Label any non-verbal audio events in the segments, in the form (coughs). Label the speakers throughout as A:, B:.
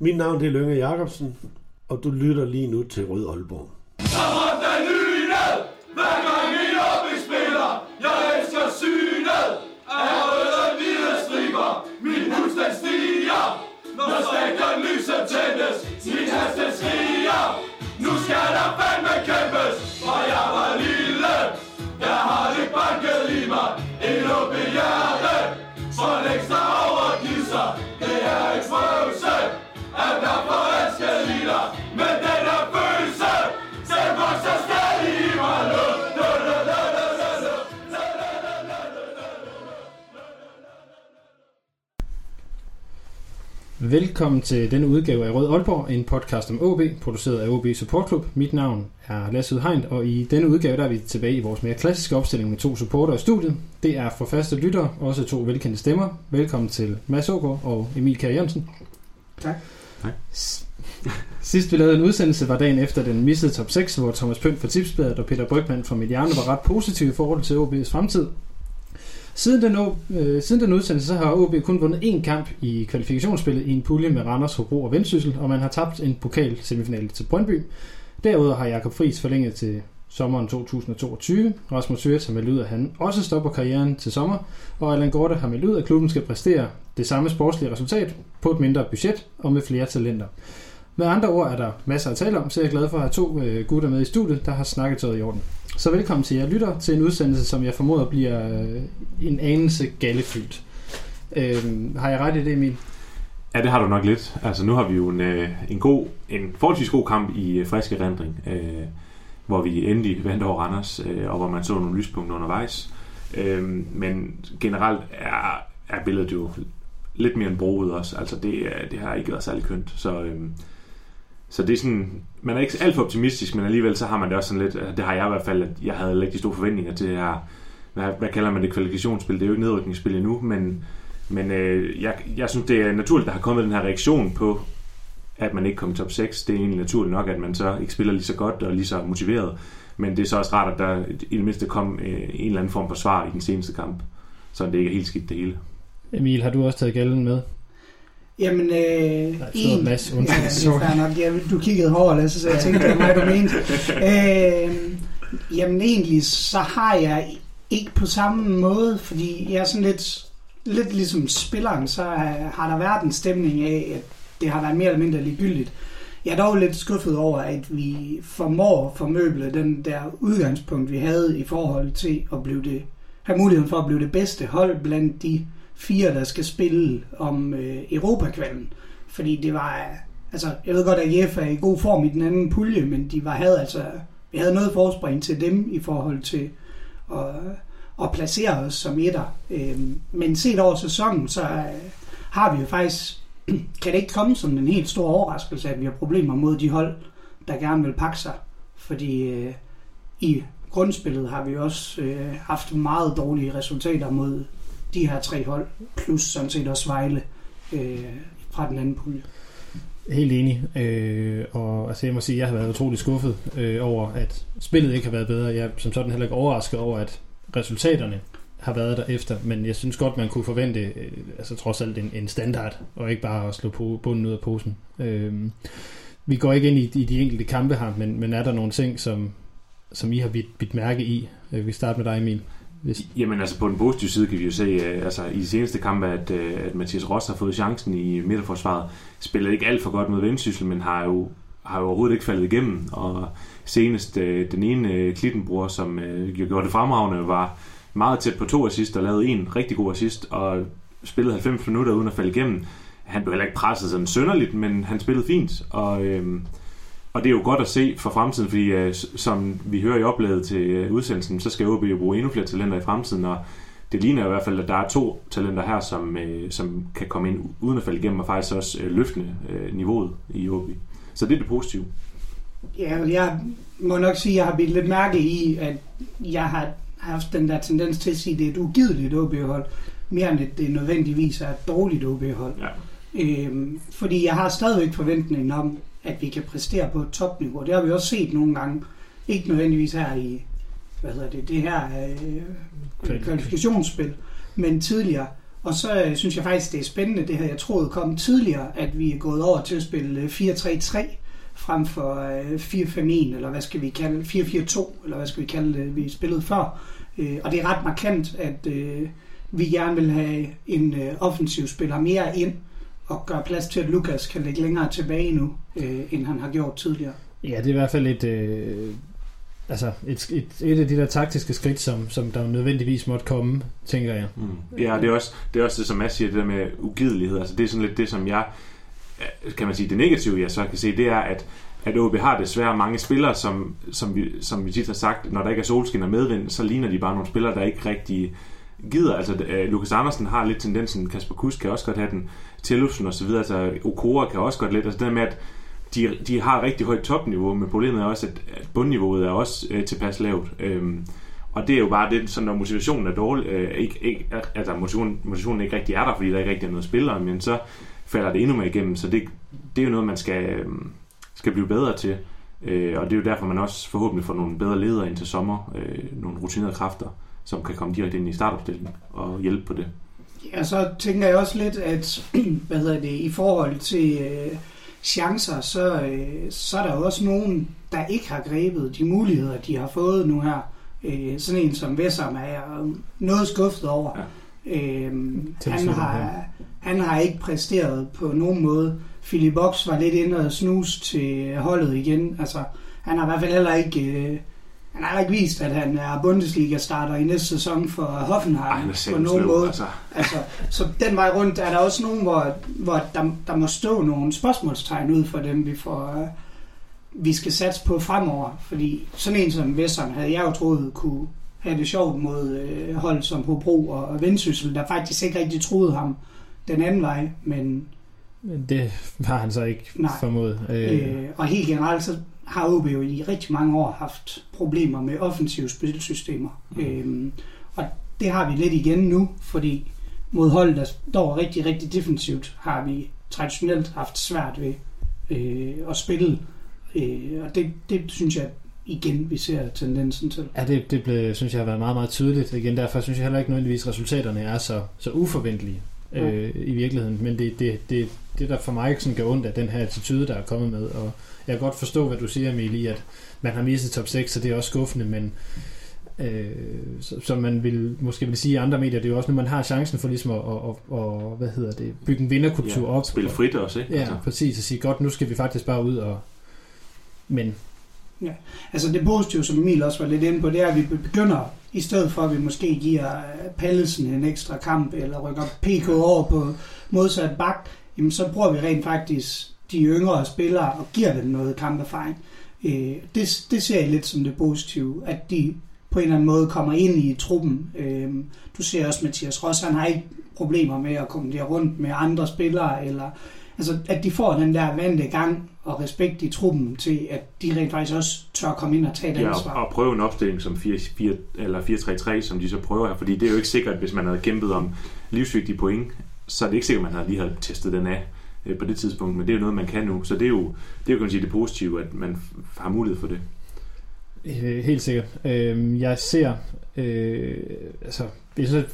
A: Mit navn det er Lønge Jacobsen, og du lytter lige nu til Rød Aalborg.
B: Så råb
C: Velkommen til denne udgave af Rød Aalborg, en podcast om OB, produceret af OB Support Club. Mit navn er Lasse Udhegn, og i denne udgave der er vi tilbage i vores mere klassiske opstilling med to supporter i studiet. Det er for faste lyttere, også to velkendte stemmer. Velkommen til Mads Ågaard og Emil Kjær Jørgensen.
D: Tak.
E: Tak.
C: S- Sidst vi lavede en udsendelse var dagen efter den missede top 6, hvor Thomas Pønt fra Tipsbladet og Peter Brygman fra Mediano var ret positive i forhold til OB's fremtid. Siden den, øh, siden den udsendelse, så har OB kun vundet én kamp i kvalifikationsspillet i en pulje med Randers, Hobro og Vendsyssel, og man har tabt en pokal semifinale til Brøndby. Derudover har Jakob Friis forlænget til sommeren 2022. Rasmus Søres har meldt ud, at han også stopper karrieren til sommer, og Allan Gorte har meldt ud, at klubben skal præstere det samme sportslige resultat på et mindre budget og med flere talenter. Med andre ord er der masser at tale om, så jeg er glad for at have to øh, gutter med i studiet, der har snakket tøjet i orden. Så velkommen til jer lytter til en udsendelse, som jeg formoder bliver øh, en anelse gallefyldt. Øh, har jeg ret i det, Emil?
E: Ja, det har du nok lidt. Altså, nu har vi jo en, øh, en, god, en forholdsvis god kamp i øh, frisk erindring, øh, hvor vi endelig vandt over Randers, øh, og hvor man så nogle lyspunkter undervejs. Øh, men generelt er, er billedet jo lidt mere end broet også. Altså, det, øh, det har ikke været særlig kønt. Så, øh, så det er sådan, man er ikke alt for optimistisk, men alligevel så har man det også sådan lidt, øh, det har jeg i hvert fald, at jeg havde rigtig store forventninger til det her, hvad, hvad kalder man det, kvalifikationsspil? Det er jo ikke nedrykningsspil endnu, men men øh, jeg, jeg synes, det er naturligt, at der har kommet den her reaktion på, at man ikke kom i top 6. Det er egentlig naturligt nok, at man så ikke spiller lige så godt og lige så motiveret. Men det er så også rart, at der i det mindste kom øh, en eller anden form for svar i den seneste kamp. Så det ikke er helt skidt det hele.
C: Emil, har du også taget gælden med?
D: Jamen, øh,
C: Nej, en, Mads,
D: ja, det er nok. Ja, du kiggede hårdt, Lasse, så jeg (laughs) tænkte, det var mig, du mente. Øh, jamen, egentlig, så har jeg ikke på samme måde, fordi jeg er sådan lidt, lidt ligesom spilleren, så har der været en stemning af, at det har været mere eller mindre ligegyldigt. Jeg er dog lidt skuffet over, at vi formår formøble den der udgangspunkt, vi havde i forhold til at blive det, have muligheden for at blive det bedste hold blandt de fire, der skal spille om øh, Europakvalen. Fordi det var, altså jeg ved godt, at Jeff er i god form i den anden pulje, men de var, havde altså, vi havde noget forspring til dem i forhold til at, at placere os som etter. Øh, men set over sæsonen, så øh, har vi jo faktisk, (clears throat) kan det ikke komme som en helt stor overraskelse, at vi har problemer mod de hold, der gerne vil pakke sig. Fordi øh, i grundspillet har vi også øh, haft meget dårlige resultater mod de her tre hold, plus sådan set også Vejle øh, fra den anden pulje.
C: Helt enig. Øh, og altså, jeg må sige, at jeg har været utrolig skuffet øh, over, at spillet ikke har været bedre. Jeg er som sådan heller ikke overrasket over, at resultaterne har været der efter, men jeg synes godt, man kunne forvente øh, altså trods alt en, en standard, og ikke bare at slå på, bunden ud af posen. Øh, vi går ikke ind i, i de enkelte kampe her, men, men er der nogle ting, som, som I har bidt, bidt mærke i? Øh, vi starter med dig, Emil. Hvis,
E: Jamen altså på den positive side kan vi jo se, øh, altså i de seneste kampe, at, øh, at Mathias Ross har fået chancen i midterforsvaret. Spillede ikke alt for godt mod Vendsyssel, men har jo, har jo overhovedet ikke faldet igennem. Og senest øh, den ene Klittenbror, som jo gjorde det fremragende, var meget tæt på to assist og lavede en rigtig god assist og spillede 90 minutter uden at falde igennem. Han blev heller ikke presset sådan sønderligt, men han spillede fint. Og, øh, og det er jo godt at se for fremtiden, fordi øh, som vi hører i oplaget til øh, udsendelsen, så skal OB jo bruge endnu flere talenter i fremtiden, og det ligner i hvert fald, at der er to talenter her, som, øh, som kan komme ind uden at falde igennem, og faktisk også øh, løfte øh, niveauet i OB. Så det er det positive.
D: Ja, jeg må nok sige, at jeg har bidt lidt mærke i, at jeg har haft den der tendens til at sige, at det er et ugideligt OB-hold, mere end at det nødvendigvis er et dårligt OB-hold.
E: Ja.
D: Øhm, fordi jeg har stadigvæk forventningen om, at vi kan præstere på et topniveau. Det har vi også set nogle gange. Ikke nødvendigvis her i hvad hedder det, det her øh, kvalifikationsspil, men tidligere. Og så øh, synes jeg faktisk, det er spændende, det her jeg troede kom tidligere, at vi er gået over til at spille øh, 4-3-3 frem for øh, 4-5-1, eller hvad skal vi kalde 4-4-2, eller hvad skal vi kalde det, vi spillede før. Øh, og det er ret markant, at øh, vi gerne vil have en øh, offensiv spiller mere ind, og gøre plads til, at Lukas kan lægge længere tilbage nu, øh, end han har gjort tidligere.
C: Ja, det er i hvert fald et, øh, altså et, et, et af de der taktiske skridt, som, som der nødvendigvis måtte komme, tænker jeg.
E: Mm. Ja, det er, også, det er også det, som Mads siger, det der med ugidelighed. Altså, det er sådan lidt det, som jeg, kan man sige, det negative, jeg så kan se, det er, at at OB har desværre mange spillere, som, som, vi, som vi tit har sagt, når der ikke er solskin og medvind, så ligner de bare nogle spillere, der ikke rigtig gider. Altså, øh, uh, Lukas Andersen har lidt tendensen, Kasper Kus kan også godt have den, Tillusen og så videre, altså Okora kan også godt lidt, altså det med, at de, de har rigtig højt topniveau, men problemet er også, at, at bundniveauet er også øh, tilpas lavt. Øhm, og det er jo bare det, så når motivationen er dårlig, øh, ikke, ikke, altså motivationen, motivationen ikke rigtig er der, fordi der ikke rigtig er noget spillere, men så falder det endnu mere igennem, så det, det er jo noget, man skal, øh, skal blive bedre til. Øh, og det er jo derfor, man også forhåbentlig får nogle bedre ledere ind til sommer, øh, nogle rutinerede kræfter, som kan komme direkte ind i startopstillingen og hjælpe på det.
D: Ja, så tænker jeg også lidt, at (clears throat) hvad hedder det, i forhold til øh, chancer, så, øh, så er der jo også nogen, der ikke har grebet de muligheder, de har fået nu her. Øh, sådan en som Vessam er noget skuffet over. Ja. Øh, han, har, han har ikke præsteret på nogen måde. Philip Box var lidt inde og snus til holdet igen. Altså, han har i hvert fald heller ikke... Øh, han har ikke vist, at han er Bundesliga-starter i næste sæson for Hoffenheim
E: Ej,
D: på nogen måde. Altså. Altså, så den vej rundt er der også nogen, hvor, hvor der, der må stå nogle spørgsmålstegn ud for dem, vi får, uh, vi skal satse på fremover. Fordi sådan en som Vesseren havde jeg jo troet kunne have det sjovt mod uh, hold som Hobro og Vendsyssel, der faktisk ikke rigtig troede ham den anden vej, men...
C: Det har han så ikke
D: Nej.
C: formået.
D: Øh, og helt generelt så har OB jo i rigtig mange år haft problemer med offensive spilsystemer. Mm. Øhm, og det har vi lidt igen nu, fordi mod hold, der står rigtig, rigtig defensivt, har vi traditionelt haft svært ved øh, at spille. Øh, og det, det synes jeg igen, vi ser tendensen til.
C: Ja, det, det blev, synes jeg har været meget, meget tydeligt. Igen, derfor synes jeg heller ikke nødvendigvis, at resultaterne er så, så uforventelige øh, i virkeligheden. Men det, det, det, det der for mig sådan gør ondt af den her attitude, der er kommet med. Og jeg kan godt forstå, hvad du siger, Emil, i at man har mistet top 6, så det er også skuffende, men øh, som man vil, måske vil sige i andre medier, det er jo også, når man har chancen for ligesom at, at, at, at hvad hedder det, bygge en vinderkultur
E: ja,
C: op.
E: Spille frit også, ikke?
C: Ja,
E: altså.
C: præcis, og sige, godt, nu skal vi faktisk bare ud og... Men...
D: Ja, altså det positive, som Emil også var lidt inde på, det er, at vi begynder, i stedet for at vi måske giver Pallesen en ekstra kamp, eller rykker PK over på modsat bak, jamen så bruger vi rent faktisk de yngre spillere og giver dem noget kamperfaring. Øh, det, det ser jeg lidt som det positive, at de på en eller anden måde kommer ind i truppen. Øh, du ser også Mathias Ross, han har ikke problemer med at komme der rundt med andre spillere, eller altså, at de får den der vante gang og respekt i truppen til, at de rent faktisk også tør komme ind og tage det
E: ja,
D: ansvar.
E: Og, og prøve en opstilling som 4, 4, eller 4-3-3, som de så prøver her, fordi det er jo ikke sikkert, hvis man havde kæmpet om livsvigtige point, så er det ikke sikkert, at man lige havde testet den af på det tidspunkt, men det er jo noget, man kan nu. Så det er jo, det er jo kan man sige, det positive, at man har mulighed for det.
C: Helt sikkert. Jeg ser, øh, altså, jeg synes,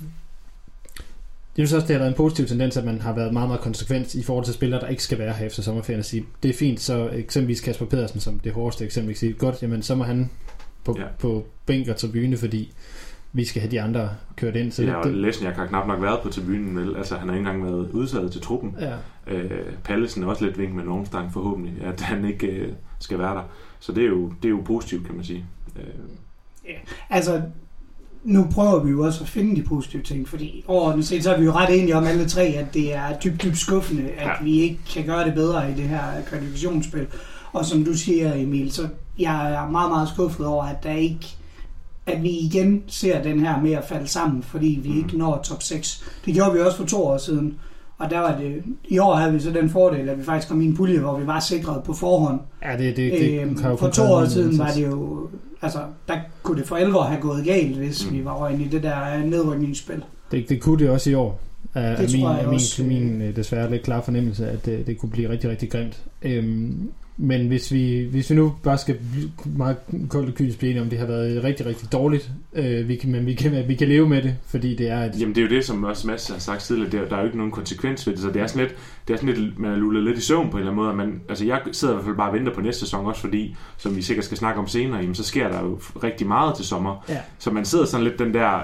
C: jeg synes også, det har været en positiv tendens, at man har været meget, meget konsekvent i forhold til spillere, der ikke skal være her efter sommerferien og sige, det er fint, så eksempelvis Kasper Pedersen, som det hårdeste eksempel, sige, godt, jamen så må han på, ja. på bænk og tribune, fordi vi skal have de andre kørt ind.
E: Så ja, og Lesniak har knap nok været på tribunen, vel? Altså, han har ikke engang været udsaget til truppen.
C: Ja.
E: Øh, Pallesen er også lidt vink med en stang forhåbentlig, at han ikke øh, skal være der. Så det er, jo, det er jo positivt, kan man sige. Øh.
D: Ja, altså, nu prøver vi jo også at finde de positive ting, fordi overordnet set, så er vi jo ret enige om alle tre, at det er dybt, dybt skuffende, at ja. vi ikke kan gøre det bedre i det her kvalifikationsspil. Og som du siger, Emil, så jeg er meget, meget skuffet over, at der ikke at vi igen ser den her med at falde sammen, fordi vi mm. ikke når top 6. Det gjorde vi også for to år siden. Og der var det, i år havde vi så den fordel, at vi faktisk kom i en pulje, hvor vi var sikret på forhånd.
C: Ja, det, det, det
D: øhm, For to år siden var det jo, altså, der kunne det for alvor have gået galt, hvis mm. vi var røgnet i det der nedrykningsspil.
C: Det, det kunne det også i år. Af, det min, min, også. min, min desværre lidt klar fornemmelse, at det, det kunne blive rigtig, rigtig grimt. Øhm, Men hvis vi, hvis vi nu bare skal meget koldt og kynisk blive enige om, det har været rigtig, rigtig dårligt, øh, vi kan, men vi kan, vi kan leve med det, fordi det er et...
E: Jamen det er jo det, som også Mads har sagt tidligere, det er, der er jo ikke nogen konsekvens ved det, så det er sådan lidt, det er sådan lidt man er lullet lidt i søvn på en eller anden måde. Man, altså jeg sidder i hvert fald bare og venter på næste sæson også, fordi, som vi sikkert skal snakke om senere, jamen, så sker der jo rigtig meget til sommer.
C: Ja.
E: Så man sidder sådan lidt den der,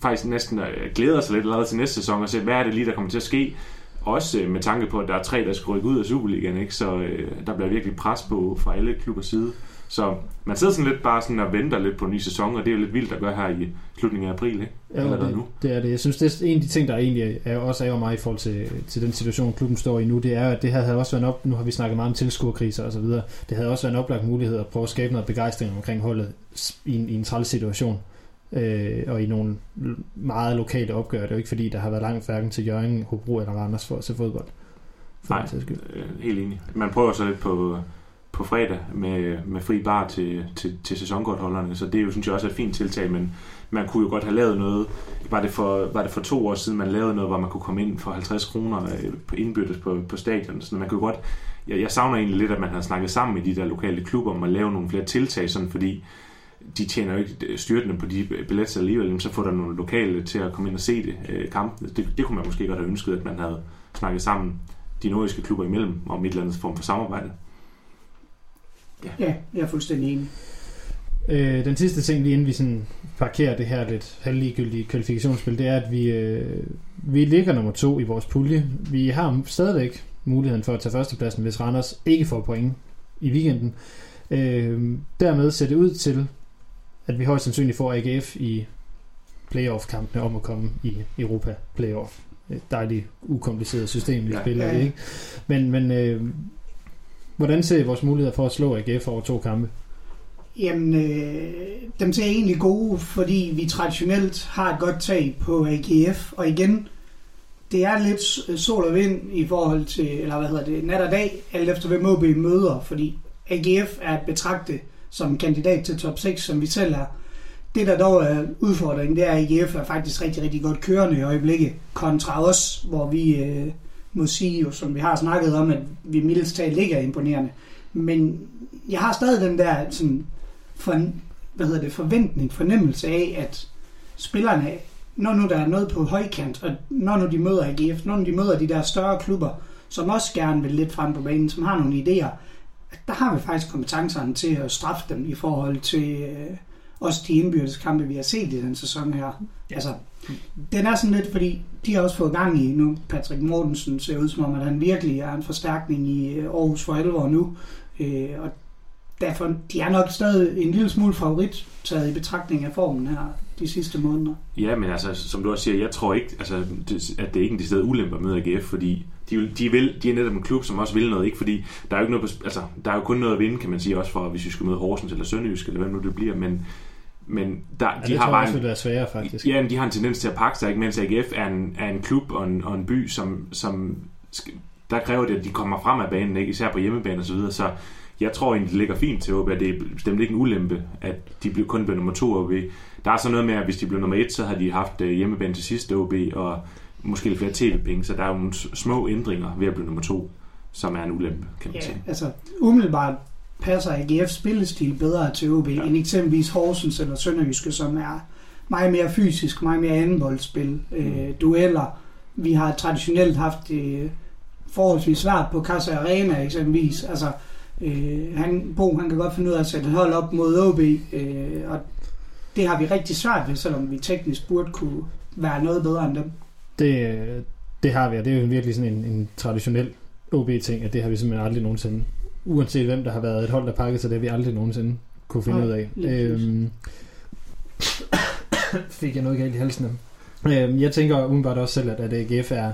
E: faktisk næsten øh, glæder sig lidt allerede til næste sæson, og ser, hvad er det lige, der kommer til at ske. Også øh, med tanke på, at der er tre, der skal rykke ud af Superligaen, ikke? så øh, der bliver virkelig pres på fra alle klubbers side. Så man sidder sådan lidt bare sådan og venter lidt på en ny sæson, og det er jo lidt vildt at gøre her i slutningen af april, ikke?
C: Ja,
E: Allerede
C: det,
E: nu.
C: det er det. Jeg synes, det er en af de ting, der egentlig er, også ærger mig i forhold til, til den situation, klubben står i nu, det er, at det her havde også været op, nu har vi snakket meget om tilskuerkriser og så videre, det havde også været en oplagt mulighed at prøve at skabe noget begejstring omkring holdet i en, i en træls situation. Øh, og i nogle meget lokale opgør. Det er jo ikke fordi, der har været langt hverken til Jørgen, Hobro eller Randers for at se fodbold. For
E: Nej. Øh, helt enig. Man prøver så lidt på, på fredag med, med fri bar til, til, til sæsonkortholderne, så det er jo, synes jeg også er et fint tiltag, men man kunne jo godt have lavet noget, var det for, var det for to år siden, man lavede noget, hvor man kunne komme ind for 50 kroner øh, på indbyttes på, på stadion, så man kunne godt, jeg, jeg savner egentlig lidt, at man har snakket sammen med de der lokale klubber om at lave nogle flere tiltag, sådan fordi de tjener jo ikke styrtende på de billetter alligevel, men så får der nogle lokale til at komme ind og se det, øh, kampene. Det, det kunne man måske godt have ønsket, at man havde snakket sammen de nordiske klubber imellem om et eller andet form for samarbejde.
D: Ja, jeg er fuldstændig enig.
C: Øh, den sidste ting, lige inden vi sådan parkerer det her lidt halvligegyldige kvalifikationsspil, det er, at vi, øh, vi ligger nummer to i vores pulje. Vi har stadigvæk muligheden for at tage førstepladsen, hvis Randers ikke får point i weekenden. Øh, dermed ser det ud til, at vi højst sandsynligt får AGF i playoff-kampene om at komme i Europa playoff. Et dejligt ukompliceret system, vi
E: Ja.
C: spiller i,
D: Ja.
C: ikke? Men, men øh, hvordan ser I vores muligheder for at slå AGF over to kampe?
D: Jamen, øh, dem ser egentlig gode, fordi vi traditionelt har et godt tag på AGF. Og igen, det er lidt sol og vind i forhold til, eller hvad hedder det, nat og dag, alt efter hvem OB møder, fordi AGF er at betragte som kandidat til top 6, som vi selv er. Det, der dog er udfordringen, det er, at IGF er faktisk rigtig, rigtig godt kørende i øjeblikket, kontra os, hvor vi øh, må sige, jo, som vi har snakket om, at vi mildest talt ikke er imponerende. Men jeg har stadig den der sådan, for, hvad hedder det, forventning, fornemmelse af, at spillerne, når nu der er noget på højkant, og når nu de møder AGF, når nu de møder de der større klubber, som også gerne vil lidt frem på banen, som har nogle idéer, der har vi faktisk kompetencerne til at straffe dem i forhold til øh, også de indbyrdes kampe, vi har set i den sæson her.
C: Ja.
D: Altså, den er sådan lidt, fordi de har også fået gang i nu. Patrick Mortensen ser ud som om, at han virkelig er en forstærkning i øh, Aarhus for alvor nu. Øh, og derfor, de er nok stadig en lille smule favorit, taget i betragtning af formen her de sidste måneder.
E: Ja, men altså, som du også siger, jeg tror ikke, altså, det, at det er ikke en decideret ulempe at møde AGF, fordi de, vil- de, vil, de er netop en klub, som også vil noget, ikke? Fordi der er jo ikke noget, på altså, der er jo kun noget at vinde, kan man sige, også for, hvis vi skal møde Horsens eller Sønderjysk, eller hvem nu det bliver, men, men der,
C: Ja,
E: de
C: det
E: har bare
C: også
E: en,
C: være sværere, faktisk.
E: Ja, men de har en tendens til at pakke sig, ikke? mens AGF er en, er en klub og en, og en by, som, som der kræver det, at de kommer frem af banen, ikke? især på hjemmebane og så videre, så jeg tror egentlig, det ligger fint til OB, at det er bestemt ikke en ulempe, at de blev kun blev nummer to OB. Der er så noget med, at hvis de blev nummer et, så har de haft øh, hjemmebane til sidste OB, og måske lidt flere tv-penge, så der er jo nogle små ændringer ved at blive nummer to, som er en ulempe, kan man
D: Ja,
E: sige.
D: altså umiddelbart passer AGF's spillestil bedre til OB,
E: Ja.
D: end eksempelvis Horsens eller Sønderjyske, som er meget mere fysisk, meget mere andenboldspil,
E: Mm.
D: øh, dueller. Vi har traditionelt haft det forholdsvis svært på Casa Arena eksempelvis. Altså, øh, han, Bo han kan godt finde ud af at sætte et hold op mod OB, øh, og det har vi rigtig svært ved, selvom vi teknisk burde kunne være noget bedre end dem.
C: Det, det har vi, og det er jo virkelig sådan en, en traditionel OB-ting, at det har vi simpelthen aldrig nogensinde, uanset hvem der har været et hold, der pakket sig, det har vi aldrig nogensinde kunne finde
D: Nej,
C: ud af. Øhm, (coughs) fik jeg noget galt i halsen. Øhm, jeg tænker umiddelbart også selv, at, at AGF er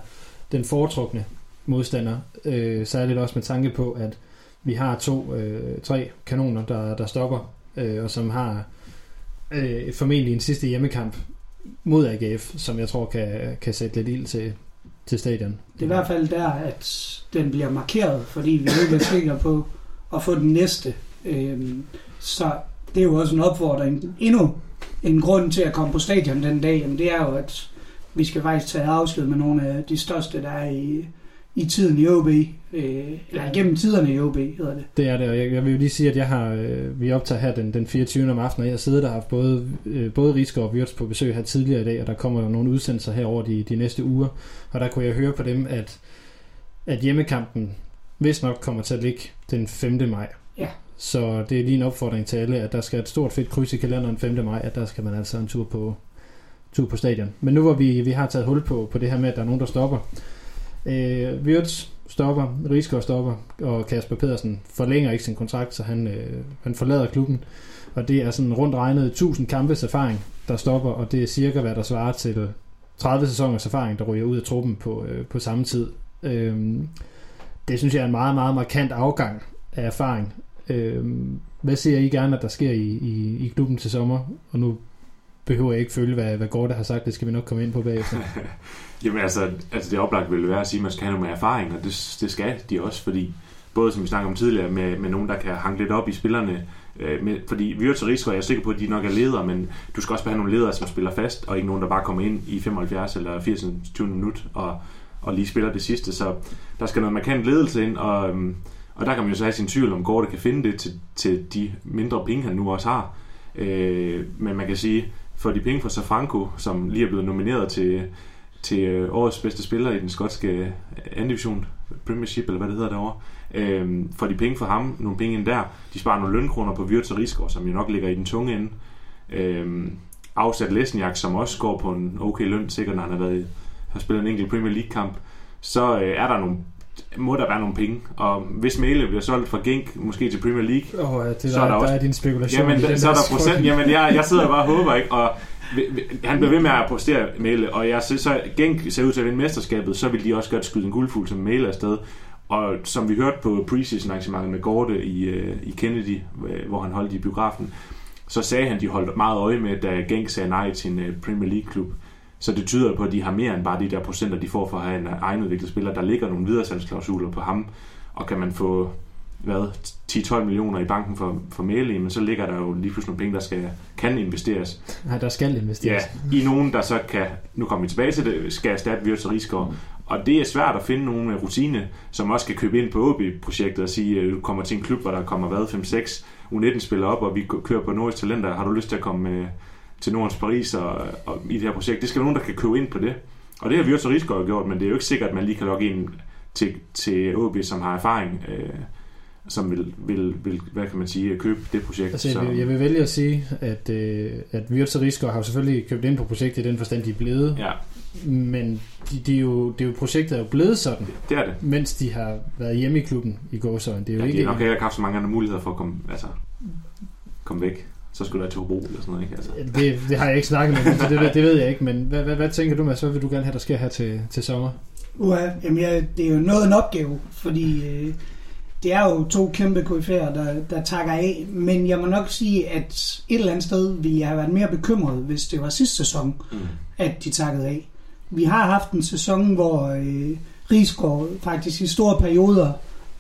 C: den foretrukne modstander, øh, særligt også med tanke på, at vi har to, øh, tre kanoner, der, der stopper, øh, og som har øh, formentlig en sidste hjemmekamp mod AGF, som jeg tror kan, kan sætte lidt ild til, til stadion.
D: Det er i hvert fald der, at den bliver markeret, fordi vi ikke er sikre på at få den næste. Øhm, så det er jo også en opfordring. Endnu en grund til at komme på stadion den dag, jamen det er jo, at vi skal faktisk tage afsked med nogle af de største, der er i, i tiden i OB. Øh, eller gennem tiderne i OB, hedder det.
C: Det er det, og jeg, jeg vil jo lige sige, at jeg har, øh, vi optager her den, den 24. om aftenen, og jeg har siddet og haft både, øh, både Rigsgaard og Wirtz på besøg her tidligere i dag, og der kommer jo nogle udsendelser her over de, de næste uger, og der kunne jeg høre på dem, at, at hjemmekampen hvis nok kommer til at ligge den 5. maj.
D: Ja.
C: Så det er lige en opfordring til alle, at der skal et stort fedt kryds i kalenderen den 5. maj, at der skal man altså en tur på, tur på stadion. Men nu hvor vi, vi har taget hul på, på det her med, at der er nogen, der stopper. Øh, Wirtz stopper, Rigsgaard stopper, og Kasper Pedersen forlænger ikke sin kontrakt, så han, øh, han forlader klubben. Og det er sådan rundt regnet 1000 kampes erfaring, der stopper, og det er cirka, hvad der svarer til 30 sæsoners erfaring, der ryger ud af truppen på, øh, på samme tid. Øh, det synes jeg er en meget, meget markant afgang af erfaring. Øh, hvad ser I gerne, at der sker i, i, i klubben til sommer? Og nu behøver jeg ikke følge, hvad, hvad Gorte har sagt. Det skal vi nok komme ind på bagefter. (laughs)
E: Jamen altså, altså det oplagt ville være at sige, at man skal have noget med erfaring, og det, det skal de også, fordi både som vi snakkede om tidligere, med, med nogen, der kan hanke lidt op i spillerne, øh, med, fordi Wirtz og Rigsgaard, jeg er sikker på, at de nok er ledere, men du skal også have nogle ledere, som spiller fast, og ikke nogen, der bare kommer ind i 75 eller 80 20 minut og, og lige spiller det sidste, så der skal noget markant ledelse ind, og, øhm, og der kan man jo så have sin tvivl om, Gorte kan finde det til, til de mindre penge, han nu også har. Øh, men man kan sige, for de penge fra Safranco, som lige er blevet nomineret til, til øh, årets bedste spiller i den skotske anden division, Premiership, eller hvad det hedder derovre, øh, for de penge for ham, nogle penge ind der, de sparer nogle lønkroner på Wirtz og Rigsgaard, som jo nok ligger i den tunge ende. Øh, afsat Lesniak, som også går på en okay løn, sikkert når han har, været, har spillet en enkelt Premier League-kamp, så øh, er der nogle må der være nogle penge. Og hvis Mæle bliver solgt fra Genk, måske til Premier League,
C: oh, ja, det
E: så
C: der,
E: er der,
C: der
E: også...
C: er din spekulation.
E: Jamen,
C: i den
E: så er der
C: der
E: procent. Jamen, jeg, jeg sidder bare og håber, ikke? Og han bliver ved med at postere Mæle, og jeg synes, så Genk ser ud til at vinde mesterskabet, så vil de også godt skyde en guldfugl som Mæle afsted. Og som vi hørte på preseason arrangementet med Gorte i, øh, i Kennedy, øh, hvor han holdt i biografen, så sagde han, at de holdt meget øje med, da Genk sagde nej til en øh, Premier League-klub. Så det tyder på, at de har mere end bare de der procenter, de får for at have en egenudviklet spiller. Der ligger nogle videresalgsklausuler på ham, og kan man få hvad, 10-12 millioner i banken for, for Mæle, men så ligger der jo lige pludselig nogle penge, der skal, kan investeres.
C: Nej, der skal investeres.
E: Ja, i nogen, der så kan, nu kommer vi tilbage til det, skal erstatte Wirtz og Rigsgaard. Og det er svært at finde nogen med rutine, som også kan købe ind på OB-projektet og sige, at du kommer til en klub, hvor der kommer hvad, 5-6 U19-spillere op, og vi kører på Nordisk Talenter. Har du lyst til at komme med, til Nordens Paris og, og, i det her projekt? Det skal være nogen, der kan købe ind på det. Og det har Wirtz og Rigsgaard gjort, men det er jo ikke sikkert, at man lige kan logge ind til, til OB, som har erfaring, øh, som vil, vil, vil, hvad kan man sige, købe det projekt.
C: Altså, jeg,
E: så,
C: vil, jeg vil vælge at sige, at, øh, at Wirtz og Rigsgaard har jo selvfølgelig købt ind på projektet i den forstand, de er blevet.
E: ja,
C: Men de, de er jo, det er jo, projektet er jo blevet sådan,
E: det er det.
C: mens de har været hjemme i klubben i gåsøjne. Det er jo
E: Ja, de
C: ikke...
E: har nok ikke haft så mange andre muligheder for at komme, altså, komme væk. Så skulle der til Hobro eller sådan noget, ikke? Altså.
C: Det, det har jeg ikke snakket med så det, ved- det ved jeg ikke. Men hvad, hvad, hvad tænker du, Mads? Hvad vil du gerne have, der sker her til, til sommer?
D: Uha, jamen jeg, det er jo noget en opgave, fordi øh, det er jo to kæmpe KF'er, der, der takker af. Men jeg må nok sige, at et eller andet sted ville jeg have været mere bekymret, hvis det var sidste sæson,
E: Mm.
D: at de takkede af. Vi har haft en sæson, hvor øh, Rigsgaard faktisk i store perioder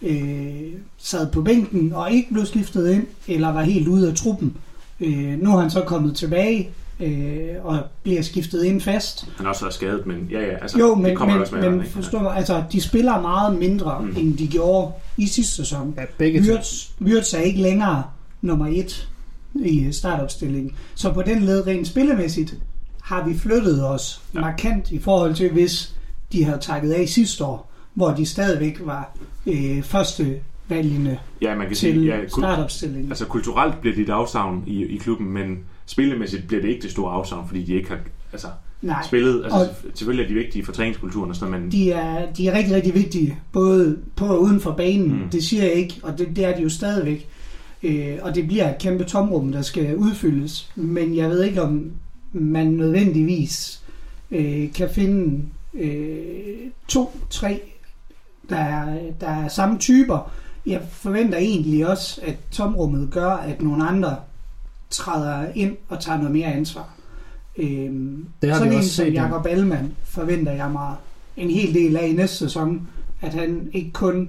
D: øh, sad på bænken og ikke blev skiftet ind, eller var helt ude af truppen. Øh, nu er han så kommet tilbage øh, og bliver skiftet ind fast.
E: Han har også været skadet, men ja, ja, altså,
D: Jo,
E: det
D: men,
E: kommer
D: men,
E: også med.
D: men
E: alderen, ikke?
D: forstår mig, altså, de spiller meget mindre,
E: Mm.
D: end de gjorde i sidste sæson.
C: Ja, begge.
D: Wirtz, Wirtz er ikke længere nummer et i startopstillingen. Så på den led rent spillemæssigt har vi flyttet os
E: Ja.
D: markant i forhold til, hvis de havde takket af sidste år, hvor de stadigvæk var øh, første valgene
E: Ja, man kan
D: til
E: sige, ja, kul-
D: startopstillingen.
E: altså kulturelt bliver det et afsavn i, i klubben, men spillemæssigt bliver det ikke det store afsavn, fordi de ikke har altså,
D: Nej,
E: spillet. Altså,
D: Og-
E: selvfølgelig er de vigtige for træningskulturen og sådan noget, men
D: de er, de er rigtig, rigtig vigtige, både på og uden for banen.
E: Mm.
D: Mm. Det siger jeg ikke, og det, det er de jo stadigvæk. Øh, og det bliver et kæmpe tomrum, der skal udfyldes. Men jeg ved ikke, om man nødvendigvis øh, kan finde øh, to, tre, der er, der er samme typer. Jeg forventer egentlig også, at tomrummet gør, at nogle andre træder ind og tager noget mere ansvar. Øhm,
C: Det har
D: sådan
C: vi
D: en
C: også
D: som
C: set.
D: Jakob Allemann forventer jeg mig en hel del af i næste sæson, at han ikke kun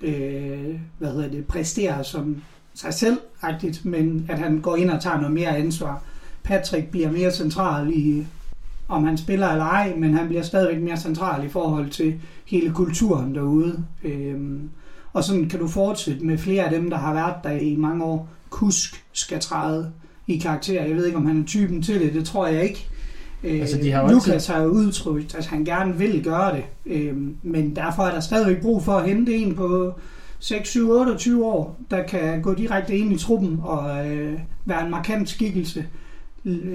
D: øh, hvad hedder det, præsterer som sig selv men at han går ind og tager noget mere ansvar. Patrick bliver mere central i om han spiller eller ej, men han bliver stadigvæk mere central i forhold til hele kulturen derude. Øhm, og sådan kan du fortsætte med flere af dem, der har været der i mange år. Kusk skal træde i karakter. Jeg ved ikke, om han er typen til det. Det tror jeg ikke. Øh,
C: Altså, de har jo
D: Lukas
C: altid-
D: har jo udtrykt, at han gerne vil gøre det. Øh, men derfor er der stadigvæk brug for at hente en på 6, 7, 28 år, der kan gå direkte ind i truppen og øh, være en markant skikkelse.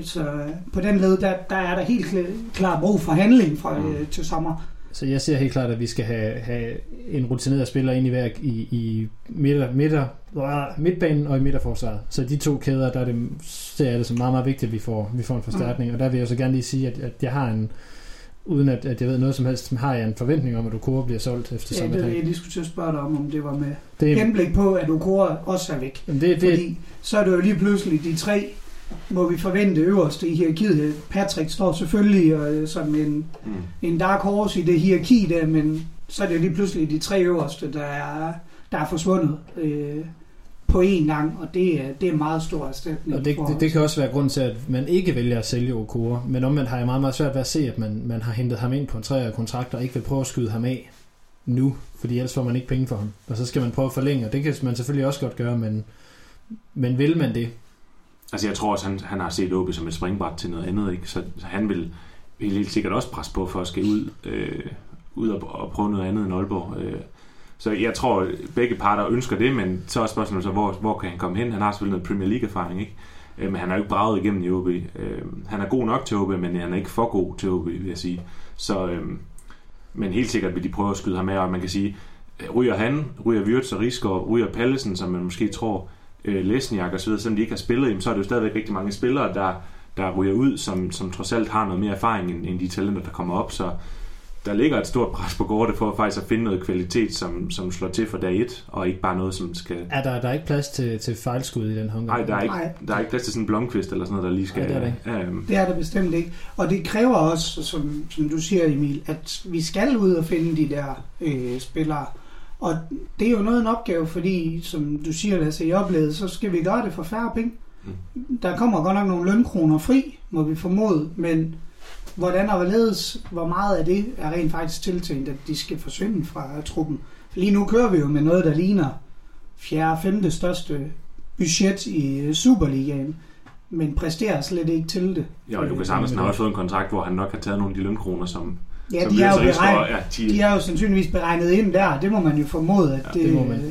D: Så på den led, der, der er der helt kl- klart brug for handling fra, øh, til sommer.
C: Så jeg ser helt klart, at vi skal have, have en rutineret spiller ind i hver i, i midter, midter, midtbanen og i midterforsvaret. Så de to kæder, der er det, ser jeg det som meget, meget vigtigt, at vi får, vi får en forstærkning. Og der vil jeg så gerne lige sige, at, at jeg har en, uden at, at jeg ved noget som helst, har jeg en forventning om, at Okoro bliver solgt efter
D: Ja, det er det, jeg skulle til at spørge dig om, om det var med
C: Det,
D: henblik på, at Okora også er væk.
C: det, det,
D: Fordi så er det jo lige pludselig de tre, må vi forvente øverste i hierarkiet. Patrick står selvfølgelig øh, som en,
E: Mm.
D: en dark horse i det hierarki der, men så er det jo lige pludselig de tre øverste, der er, der er forsvundet øh, på én gang, og det er, det er meget stor erstatning.
C: Og det, det, det kan også være grund til, at man ikke vælger at sælge Okora. Men omvendt har jeg meget, meget svært ved at se, at man, man har hentet ham ind på en treårig kontrakt, og ikke vil prøve at skyde ham af nu, fordi ellers får man ikke penge for ham. Og så skal man prøve at forlænge, og det kan man selvfølgelig også godt gøre, men, men vil man det?
E: Altså jeg tror også, han, han har set OB som et springbræt til noget andet, ikke? Så, så han vil, vil helt sikkert også presse på for at skal ud, øh, ud og, og prøve noget andet end Aalborg. Øh. Så jeg tror, begge parter ønsker det, men så er spørgsmålet så, hvor, hvor kan han komme hen? Han har selvfølgelig noget Premier League-erfaring, ikke? Øh, men han har jo ikke braget igennem i OB. Øh, han er god nok til OB, men han er ikke for god til OB, vil jeg sige. Så, øh, men helt sikkert vil de prøve at skyde ham af, og man kan sige, øh, ryger han, ryger Wirtz og Rigsgaard, ryger Pallesen, som man måske tror, øh, Lesniak og så videre, selvom de ikke har spillet, jamen, så er det jo stadigvæk rigtig mange spillere, der, der ryger ud, som, som trods alt har noget mere erfaring end, end de talenter, der kommer op. Så der ligger et stort pres på kortet for faktisk at finde noget kvalitet, som, som slår til for dag et, og ikke bare noget, som skal...
C: Er der, der er ikke plads til, til fejlskud i den her
E: Nej, der er ikke, der er ikke plads til sådan en blomkvist eller sådan noget, der lige skal...
C: Nej, det er der ikke.
E: Øhm,
D: Det er det bestemt ikke. Og det kræver også, som, som du siger Emil, at vi skal ud og finde de der øh, spillere. Og det er jo noget en opgave, fordi som du siger, Lasse, i oplevet, så skal vi gøre det for færre penge.
E: Mm.
D: Der kommer godt nok nogle lønkroner fri, må vi formode, men hvordan og hvorledes, hvor meget af det er rent faktisk tiltænkt, at de skal forsvinde fra truppen. For lige nu kører vi jo med noget, der ligner fjerde, femte største budget i øh, Superligaen, men præsterer slet ikke til det.
E: ja, og Lukas Andersen har også fået en kontrakt, hvor han nok har taget nogle af de lønkroner, som...
D: Ja, de er, jo
E: Rigsgaard-
D: beregnet,
E: ja, de,
D: de er jo sandsynligvis beregnet ind der. Det må man jo formode, at
E: Ja,
D: det,
C: det må man.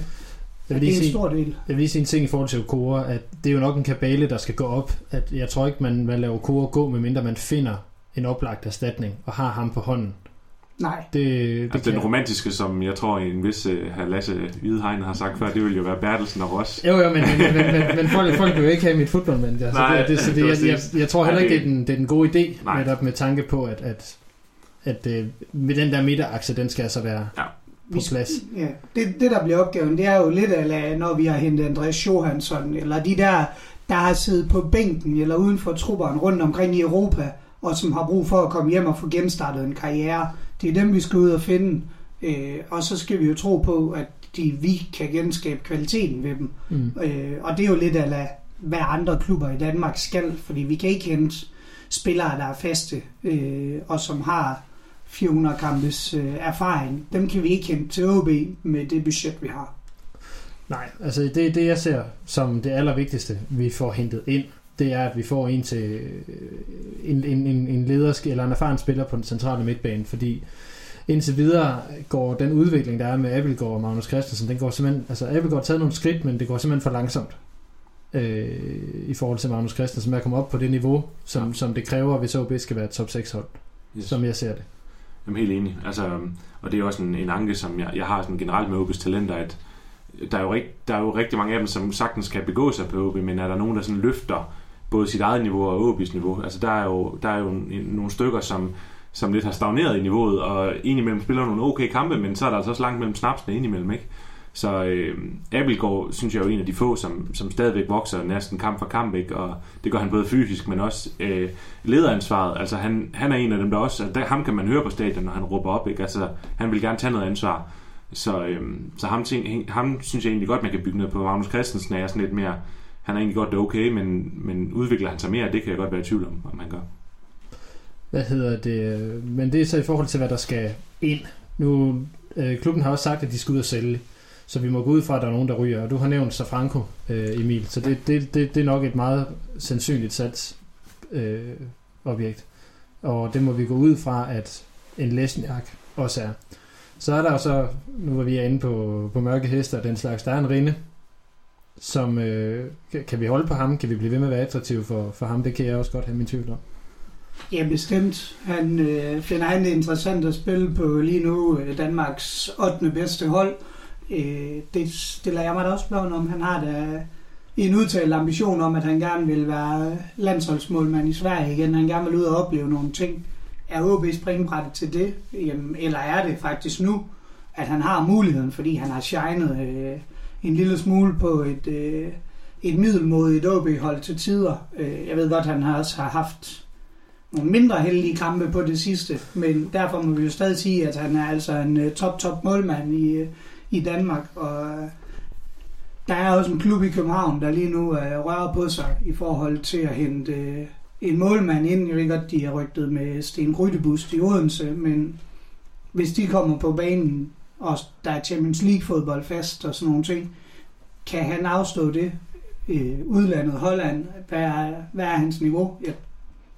C: Jeg vil
D: det
C: lige
D: er en stor del.
C: Jeg vil lige sige en ting i forhold til Okora, at det er jo nok en kabale, der skal gå op. At jeg tror ikke, man, man laver Okora gå, medmindre man finder en oplagt erstatning og har ham på hånden.
D: Nej,
C: Det, det
E: Altså den romantiske, som jeg tror en vis uh, herr Lasse Hvidehegn har sagt før, det vil jo være Bertelsen og Ross.
C: Jo, jo, men, men, men, men, men folk, folk vil jo ikke have mit fodboldmanager. Så
E: Nej,
C: det, det, så det,
E: det
C: jeg, jeg, jeg tror heller ikke, det er den, det er den gode idé,
E: Nej.
C: netop med tanke på, at, at, at øh, med den der midterakse, den skal altså være
E: Ja.
C: på plads.
D: ja. det, det der bliver opgaven, det er jo lidt af, når vi har hentet Andreas Johansson, eller de der, der har siddet på bænken eller uden for trupperen rundt omkring i Europa, og som har brug for at komme hjem og få genstartet en karriere. Det er dem, vi skal ud og finde. Øh, og så skal vi jo tro på, at de, vi kan genskabe kvaliteten ved dem.
C: Mm.
D: Øh, og det er jo lidt af, hvad andre klubber i Danmark skal, fordi vi kan ikke hente spillere, der er faste, øh, og som har 400 kampes øh, erfaring. Dem kan vi ikke hente til OB med det budget, vi har.
C: Nej, altså det er det, jeg ser som det allervigtigste, vi får hentet ind. Det er, at vi får en til øh, en, en, en, en ledersk eller en erfaren spiller på den centrale midtbane, fordi indtil videre går den udvikling, der er med Abelgaard og Magnus Christensen, den går simpelthen, altså Abelgaard har taget nogle skridt, men det går simpelthen for langsomt øh, i forhold til Magnus Christensen med at komme op på det niveau, som,
E: Ja.
C: som det kræver, hvis OB skal være et top 6 hold,
E: Yes.
C: som jeg ser det.
E: Jamen helt enig. Altså, og det er også en, en anke, som jeg, jeg har sådan generelt med OB's talenter, at der er, jo rigt, der er jo rigtig mange af dem, som sagtens kan begå sig på OB, men er der nogen, der sådan løfter både sit eget niveau og OB's niveau? Altså der er jo, der er jo nogle stykker, som, som lidt har stagneret i niveauet, og indimellem spiller nogle okay kampe, men så er der altså også langt mellem snapsene indimellem, ikke? Så øh, Abelgaard synes jeg er jo en af de få, som, som stadigvæk vokser næsten kamp for kamp, ikke? og det gør han både fysisk, men også øh, lederansvaret. Altså han, han er en af dem, der også, der, ham kan man høre på stadion, når han råber op, ikke? Altså han vil gerne tage noget ansvar. Så, øh, så ham, ting, ham synes jeg egentlig godt, man kan bygge noget på. Magnus Christensen er sådan lidt mere, han er egentlig godt okay, men, men udvikler han sig mere, det kan jeg godt være i tvivl om, om han gør.
C: Hvad hedder det? Men det er så i forhold til, hvad der skal ind. Nu, øh, klubben har også sagt, at de skal ud og sælge. Så vi må gå ud fra, at der er nogen, der ryger. Og du har nævnt Safranco, øh, Emil. Så det, det, det, det er nok et meget sandsynligt sats Øh, objekt. og det må vi gå ud fra, at en Lesniak også er. Så er der jo så, nu var vi inde på, på mørke heste og den slags, der er en rinde, som, øh, kan- kan vi holde på ham? Kan vi blive ved med at være attraktive for, for ham? Det kan jeg også godt have min tvivl om.
D: Ja, bestemt. Han øh, finder han det interessant at spille på lige nu øh, Danmarks 8. bedste hold. Øh, Øh, det stiller jeg mig da også spørgsmål om. Han har da en udtalt ambition om, at han gerne vil være landsholdsmålmand i Sverige igen. Han gerne vil ud og opleve nogle ting. Er OB springbrættet til det? Jamen, eller er det faktisk nu, at han har muligheden, fordi han har shined øh, en lille smule på et, øh, et middelmodigt OB-hold til tider. Øh, jeg ved godt, at han har også har haft nogle mindre heldige kampe på det sidste, men derfor må vi jo stadig sige, at han er altså en øh, top-top målmand i, øh, i Danmark, og øh, der er også en klub i København, der lige nu øh, rører på sig i forhold til at hente øh, en målmand ind. Jeg ved godt, de har rygtet med Sten Grydebust i Odense, men hvis de kommer på banen, og der er Champions League-fodbold fast og sådan nogle ting, kan han afstå det? Øh, udlandet, Holland, hvad er, hvad er hans niveau? Jeg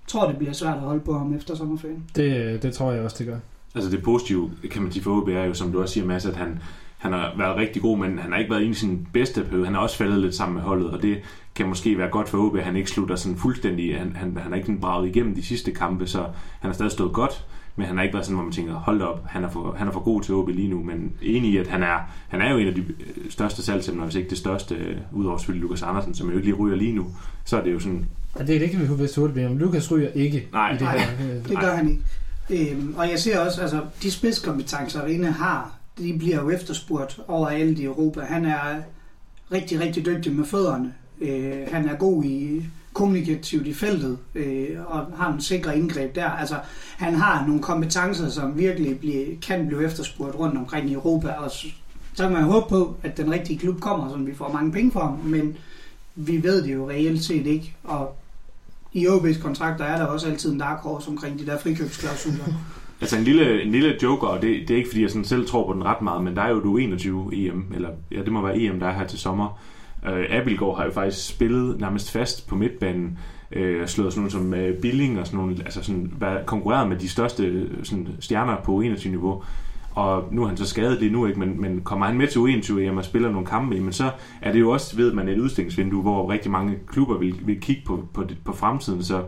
D: tror, det bliver svært at holde på ham efter sommerferien.
C: Det, det tror jeg også, det gør.
E: Altså det positive, kan man sige for OB, er jo, som du også siger, Mads, at han, han har været rigtig god, men han har ikke været inde i sin bedste periode. Han har også faldet lidt sammen med holdet, og det kan måske være godt for OB, at han ikke slutter sådan fuldstændig. Han, han, han har ikke sådan braget igennem de sidste kampe, så han har stadig stået godt, men han har ikke været sådan, hvor man tænker, hold op, han er for, han er for god til OB lige nu, men enig i, at han er, han er jo en af de øh, største salgsemner, hvis ikke det største, øh, udover selvfølgelig Lukas Andersen, som jo ikke lige ryger lige nu, så er det jo sådan,
C: Og det, det kan vi huske hurtigt blive om. Lukas ryger ikke
E: Nej.
C: i det
D: Nej.
C: her. øh,
D: Det gør han ikke. Øhm, og jeg ser også, altså de spidskompetencer, Rine har, de bliver jo efterspurgt overalt i Europa. Han er rigtig, rigtig dygtig med fødderne. Øh, han er god i kommunikativt i feltet, øh, og har en sikre indgreb der. Altså, han har nogle kompetencer, som virkelig blive, kan blive efterspurgt rundt omkring i Europa, og så, kan man håbe på, at den rigtige klub kommer, så vi får mange penge for ham, men vi ved det jo reelt set ikke, og i OB's kontrakter er der også altid en dark horse omkring de der frikøbsklausuler.
E: Altså en lille, en lille joker, og det, det er ikke fordi, jeg sådan selv tror på den ret meget, men der er jo du 21 EM, eller ja, det må være EM, der er her til sommer. Øh, Abelgaard har jo faktisk spillet nærmest fast på midtbanen, uh, slået sådan nogle som øh, Billing og sådan nogle, altså sådan, været konkurreret med de største sådan, stjerner på 21-niveau. Og nu er han så skadet lige nu, ikke? Men, men kommer han med til U21 EM og spiller nogle kampe, men så er det jo også, ved man, et udstillingsvindue, hvor rigtig mange klubber vil, vil kigge på, på, på fremtiden, så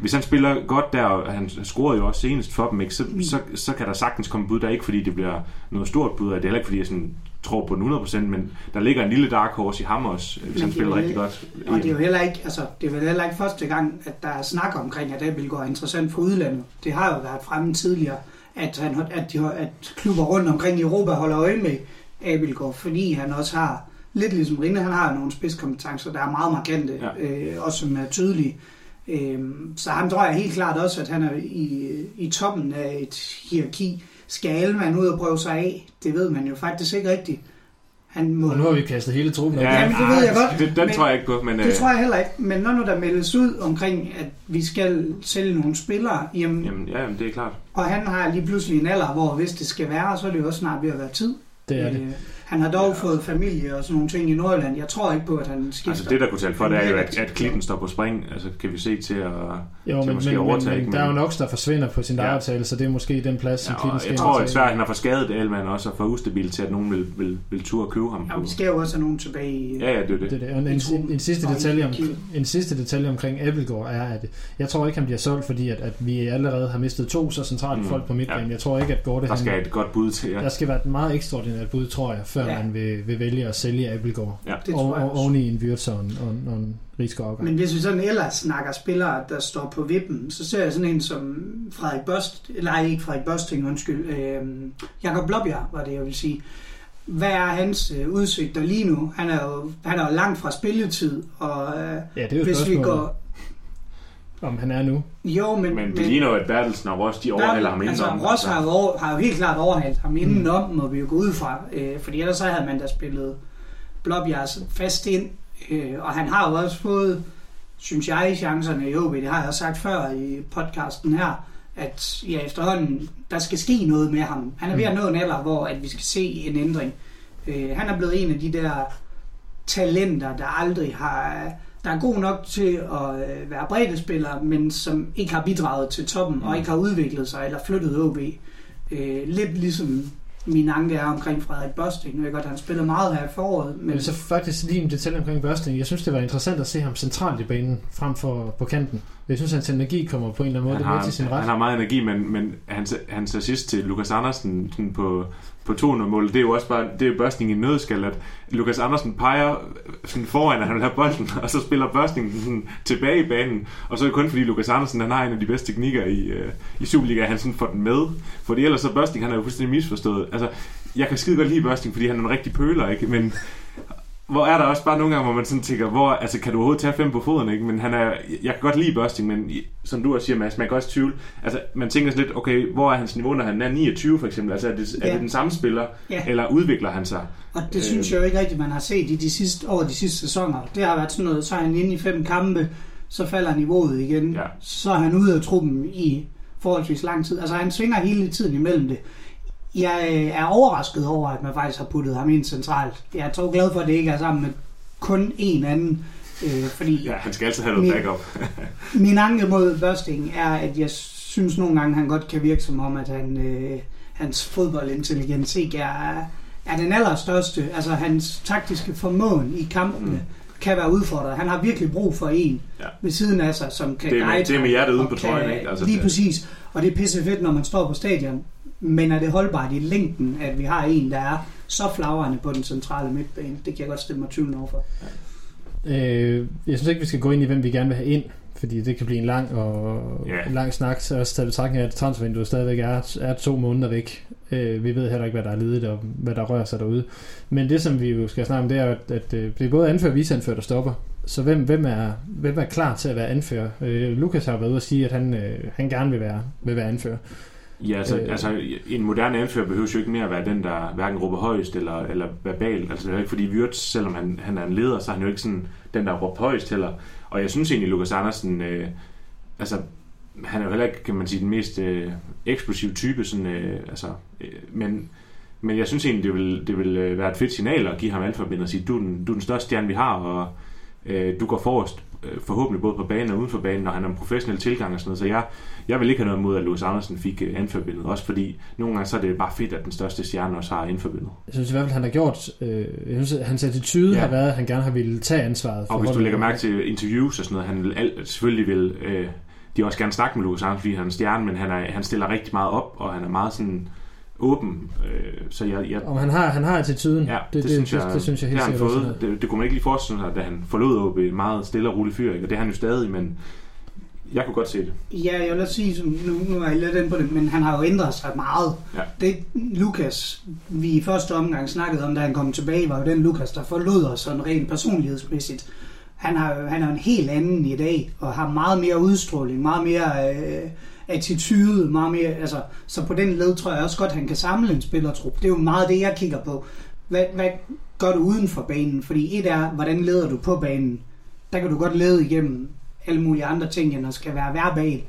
E: hvis han spiller godt der, og han scorede jo også senest for dem, ikke, så, så, så kan der sagtens komme bud der, ikke fordi det bliver noget stort bud, og det er heller ikke fordi jeg sådan tror på den 100%, men der ligger en lille dark horse i ham også, hvis
D: Men
E: han
D: det
E: spiller
D: er
E: rigtig godt.
D: Og det er jo heller ikke, altså, det er vel heller ikke første gang, at der er snak omkring, at Abelgaard er interessant for udlandet. Det har jo været fremme tidligere, at, han, at, de, at klubber rundt omkring i Europa holder øje med Abelgaard, fordi han også har, lidt ligesom Rinde, han har nogle spidskompetencer, der er meget markante,
E: ja.
D: øh, også som er tydelige. Øhm, så han tror jeg helt klart også, at han er i, i toppen af et hierarki. Skal Alman ud og prøve sig af? Det ved man jo faktisk ikke rigtigt. Han må,
C: Og nu har vi kastet hele truppen op.
D: Jamen, det ved jeg godt,
E: Det, den
D: men-
E: tror jeg ikke på, men...
D: det
E: øh,
D: tror jeg heller ikke, men når nu der meldes ud omkring, at vi skal sælge nogle spillere, jamen,
E: Jamen, ja, jamen, det er klart.
D: og han har lige pludselig en alder, hvor hvis det skal være, så er det jo også snart ved at være tid.
C: Det er det.
D: Øh, han har dog ja. fået familie og sådan nogle ting i Nordjylland. Jeg tror ikke på, at han skifter.
E: Altså det, der kunne tale for, det er jo, at, at Klitten står på spring. Altså kan vi se til at...
C: Jo,
E: til
C: men,
E: måske
C: men, men,
E: overtage,
C: men
E: ikke?
C: der er jo
E: Men-
C: nok, der forsvinder på sin
E: Ja.
C: lejeaftale, så det er måske den plads, som
E: Ja,
C: Klitten
E: og
C: skal
E: jeg tror,
C: indtage.
E: at han har for skadet Elman også, og for ustabil til, at nogen vil, vil, vil turde købe ham.
D: Ja,
E: På.
D: vi skal jo også have nogen tilbage i...
E: Ja, ja, det er det.
C: Det er det. Og en, en, en, sidste detalje om, en sidste detalje omkring Abelgaard er, at jeg tror ikke, han bliver solgt, fordi at, at vi allerede har mistet to så centrale
E: Mm,
C: folk på midtbanen.
E: ja.
C: Jeg tror ikke, at Gorte...
E: Der skal
C: han,
E: et godt bud til, ja.
C: der skal være et meget ekstraordinært bud, tror jeg, før
D: Ja.
C: man vil, vil vælge at sælge Abelgaard.
E: ja.
D: Det
C: Og, og, oven i en Wirtz og en, og, en- og en Rigsgaard.
D: Men hvis vi sådan ellers snakker spillere, der står på vippen, så ser jeg sådan en som Frederik Bøst, eller ikke Frederik Bøsting, undskyld, øh, Jakob Blåbjerg, var det jeg vil sige. Hvad er hans øh, udsigter lige nu? Han er jo, han er jo langt fra spilletid, og øh,
C: Ja, det er jo
D: hvis vi går...
C: om han er nu.
D: Jo, men...
E: Men det ligner jo, at Bertelsen og Ross, de overhaler ham
D: altså,
E: indenom.
D: Ross har jo, over, har jo helt klart overhalet ham indenom, må vi jo gå ud fra. Øh, fordi ellers så havde man da spillet Blåbjerg fast ind. Øh, og han har jo også fået, synes jeg, chancerne i OB. Det har jeg også sagt før i podcasten her. at ja, efterhånden, der skal ske noget med ham. Han er ved at nå en alder, hvor at vi skal se en ændring. Øh, han er blevet en af de der talenter, der aldrig har der er god nok til at øh, være breddespiller, men som ikke har bidraget til toppen, mm. og ikke har udviklet sig eller flyttet OB. Øh, lidt ligesom min anke er omkring Frederik Børsting. Nu er godt, han spiller meget her i foråret. Men...
C: Men så faktisk lige en detalje omkring Børsting. Jeg synes, det var interessant at se ham centralt i banen, frem for på kanten. Jeg synes, hans energi kommer på en eller anden måde
E: Han har,
C: til sin ret.
E: han har meget energi, men, men hans, hans assist til Lukas Andersen sådan på, på 200-mål, det er jo også bare det er børsning i nødskal, at Lukas Andersen peger sådan foran, at han vil have bolden, (laughs) og så spiller børsningen sådan tilbage i banen, og så er det kun fordi Lukas Andersen, han har en af de bedste teknikker i, øh, i Superliga, han sådan får den med, fordi ellers så børsning, han er jo fuldstændig misforstået. Altså, jeg kan skide godt lide børsning, fordi han er en rigtig pøler, ikke? Men hvor er der også bare nogle gange, hvor man sådan tænker, hvor, altså kan du overhovedet tage fem på foden, ikke? Men han er, jeg kan godt lide Børsting, men som du også siger, Mads, man kan også tvivle. Altså, man tænker sådan lidt, okay, hvor er hans niveau, når han er 29 for eksempel? Altså, er det, er
D: Ja.
E: det den samme spiller,
D: Ja.
E: eller udvikler han sig?
D: Og det
E: Øh.
D: synes jeg jo ikke rigtigt, man har set i de sidste, over de sidste sæsoner. Det har været sådan noget, så er han inde i fem kampe, så falder niveauet igen.
E: Ja.
D: Så er han ude af truppen i forholdsvis lang tid. Altså han svinger hele tiden imellem det. Jeg øh, er overrasket over, at man faktisk har puttet ham ind centralt. Jeg er så glad for, at det ikke er sammen med kun en anden. Øh, fordi
E: Ja, han skal altid have noget
D: Men-
E: backup. (laughs)
D: min anke mod Børsting er, at jeg synes nogle gange, han godt kan virke som om, at han, øh, hans fodboldintelligens ikke er, er den allerstørste. Altså hans taktiske formåen i kampene
E: Mm.
D: kan være udfordret. Han har virkelig brug for en
E: Ja.
D: ved siden af sig, som kan
E: Det er med-
D: guide
E: det er med hjertet uden på trøjen, ikke? Altså,
D: lige
E: det-
D: præcis. Og det er pisse fedt, når man står på stadion. Men er det holdbart i længden, at vi har en, der er så flagrende på den centrale midtbane? Det kan jeg godt stille mig tvivl over for.
C: Øh, jeg synes ikke, vi skal gå ind i, hvem vi gerne vil have ind, fordi det kan blive en lang og en lang snak, så også taget betragtning af, at transfervinduet stadigvæk er, er to måneder væk. Øh, vi ved heller ikke, hvad der er ledigt og hvad der rører sig derude. Men det, som vi jo skal snakke om, det er, at, at øh, det er både anfører og viceanfører, der stopper. Så hvem, hvem, er, hvem er klar til at være anfører? Øh, Lukas har været ude at sige, at han, øh, han gerne vil være, vil være anfører.
E: Ja, altså,
C: Øh.
E: altså en moderne anfører behøver jo ikke mere at være den, der hverken råber højst eller, eller verbalt. Altså det er ikke fordi Wirtz, selvom han, han er en leder, så er han jo ikke sådan den, der råber højst heller. Og jeg synes egentlig, Lukas Andersen, øh, altså han er jo heller ikke, kan man sige, den mest øh, eksplosive type, sådan, øh, altså, øh, men, men jeg synes egentlig, det vil, det vil øh, være et fedt signal at give ham alfabindet og sige, du er den, du er den største stjerne, vi har, og øh, du går forrest, øh, forhåbentlig både på banen og uden for banen, og han har en professionel tilgang og sådan noget. Så jeg, jeg vil ikke have noget imod, at Louis Andersen fik øh, anførbindet, også fordi nogle gange så er det bare fedt, at den største stjerne også har anførbindet.
C: Jeg synes i hvert fald, han har gjort... Øh, jeg synes, hans attitude
E: Ja.
C: har været, at han gerne har ville tage ansvaret.
E: Og hvis du lægger mærke til interviews og sådan noget, han vil alt, selvfølgelig vil øh, de også gerne snakke med Louis Andersen, fordi han er en stjerne, men han, er, han stiller rigtig meget op, og han er meget sådan åben. Øh, så jeg, jeg,
C: Om han har, han har attituden,
E: Ja,
C: det, det, synes jeg, det, det synes jeg
E: det
C: helt
E: har han
C: også.
E: fået. Det, det, kunne man ikke lige forestille sig, da han forlod OB meget stille og rolig fyr, ikke? og det er han jo stadig, men jeg kunne godt se det.
D: Ja, jeg vil også sige, som nu, nu er jeg lidt inde på det, men han har jo ændret sig meget.
E: Ja.
D: Det Lukas, vi i første omgang snakkede om, da han kom tilbage, var jo den Lukas, der forlod os sådan rent personlighedsmæssigt. Han, har, jo- han er jo en helt anden i dag, og har meget mere udstråling, meget mere øh, attitude, meget mere, altså, så på den led tror jeg også godt, han kan samle en spillertrup. Det er jo meget det, jeg kigger på. Hvad, hvad gør du uden for banen? Fordi et er, hvordan leder du på banen? Der kan du godt lede igennem alle mulige andre ting, end at skal være verbal.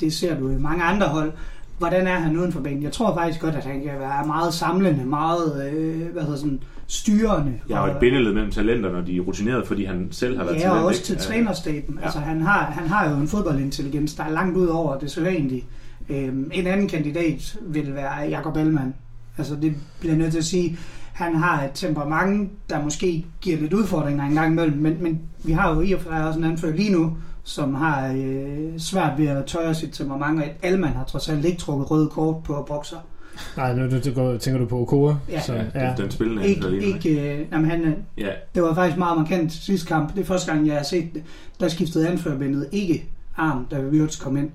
D: Det ser du i mange andre hold. Hvordan er han uden for banen? Jeg tror faktisk godt, at han kan være meget samlende, meget øh, hvad hedder sådan, styrende.
E: Jeg har jo et bindeled mellem talenter, når de er rutineret, fordi han selv har været
D: Ja,
E: talent.
D: og også til
E: Ja.
D: trænerstaben.
E: Ja.
D: Altså, han, har, han har jo en fodboldintelligens, der er langt ud over det sædvanlige. Øhm, en anden kandidat vil være Jakob Ellemann. Altså, det bliver nødt til at sige. Han har et temperament, der måske giver lidt udfordringer en gang imellem, men, men vi har jo i og for sig også en anfører lige nu, som har øh, svært ved at tøje sit temperament, og Alman har trods alt ikke trukket røde kort på bokser.
C: Nej, nu du, du, går- tænker du på Okora.
D: Ja.
C: så,
E: Ja, den, den spillende
D: Ikke,
E: nu,
D: ikke, øh, jamen, han, er-
E: Ja,
D: det var faktisk meget markant sidste kamp. Det er første gang, jeg har set det. Der skiftede anførbindet ikke arm, da Wirtz kom ind.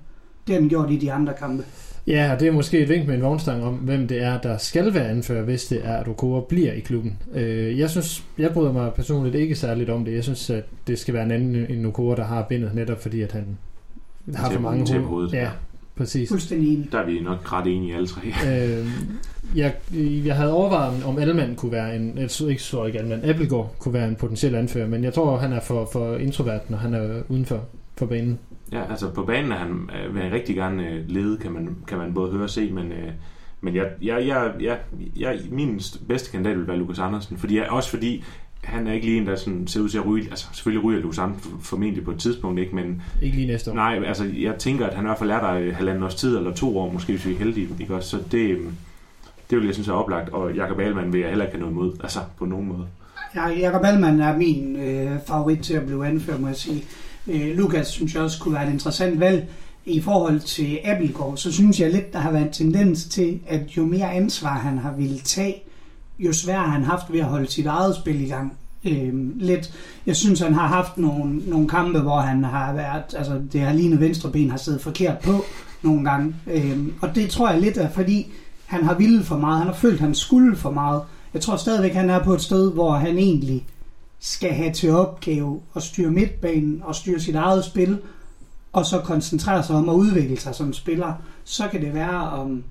D: Det har den gjort i de andre kampe.
C: Ja, og det er måske et vink med en vognstang om, hvem det er, der skal være anfører, hvis det er, at Okora bliver i klubben. Øh, jeg synes, jeg bryder mig personligt ikke særligt om det. Jeg synes, at det skal være en anden end Okora, der har bindet, netop fordi, at han har for mange hoved-
E: hovedet.
C: Ja, præcis.
D: Fuldstændig enig.
E: der er vi nok ret enige alle tre. (laughs)
C: øh, jeg, jeg havde overvejet, om Alman kunne være en, jeg tror ikke så ikke Alman, Appelgaard kunne være en potentiel anfører, men jeg tror, han er for, for introvert, når han er uden for, for banen.
E: Ja, altså på banen er han, øh, vil han rigtig gerne øh, lede, kan man, kan man både høre og se, men, øh, men jeg, jeg, jeg, jeg, jeg, min bedste kandidat vil være Lukas Andersen, fordi jeg, også fordi han er ikke lige en, der sådan ser ud til at ryge. Altså, selvfølgelig ryger Lukas Andersen formentlig på et tidspunkt, ikke? Men
C: Ikke lige næste år.
E: nej, altså, jeg tænker, at han i hvert fald er der halvanden års tid, eller to år, måske, hvis vi er heldige, ikke også? Så det, øhm, det vil jeg synes er oplagt, og Jakob Ahlmann vil jeg heller ikke have noget imod, altså på nogen måde.
D: Ja, Jakob Allmann er min øh, favorit til at blive anført, må jeg sige. Øh, Lukas synes jeg også kunne være et interessant valg. I forhold til Abelgaard, så synes jeg lidt, der har været en tendens til, at jo mere ansvar han har ville tage, jo sværere har han haft ved at holde sit eget spil i gang. Øh, lidt, jeg synes, han har haft nogle, nogle kampe, hvor han har været, altså det har lignet venstre ben har siddet forkert på nogle gange. Øh, og det tror jeg lidt er, fordi han har ville for meget. Han har følt, han skulle for meget. Jeg tror stadigvæk, han er på et sted, hvor han egentlig skal have til opgave at styre midtbanen og styre sit eget spil, og så koncentrere sig om at udvikle sig som spiller. Så kan det være om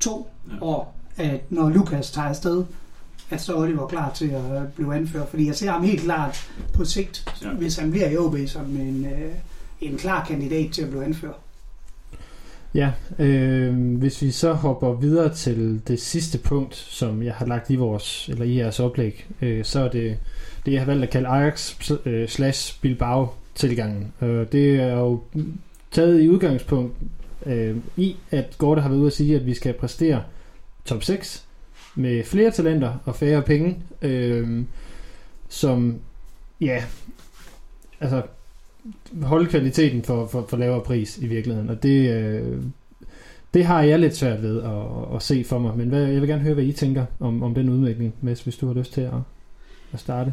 D: to
E: Ja.
D: år, at når Lukas tager afsted, at så er Oliver klar til at blive anført. Fordi jeg ser ham helt klart på sigt,
E: Ja.
D: ja. hvis han bliver i OB som en, øh, en klar kandidat til at blive anført.
C: Ja, øh, hvis vi så hopper videre til det sidste punkt, som jeg har lagt i vores eller i jeres oplæg, øh, så er det det, jeg har valgt at kalde Ajax øh, slash Bilbao tilgangen. Øh, det er jo taget i udgangspunkt øh, i, at Gorte har været ude at sige, at vi skal præstere top 6 med flere talenter og færre penge, øh, som ja, altså holde kvaliteten for, for, for lavere pris i virkeligheden. Og det, øh, det har jeg lidt svært ved at, at se for mig. Men hvad, jeg vil gerne høre, hvad I tænker om, om den udvikling, Mads, hvis du har lyst til at, at starte.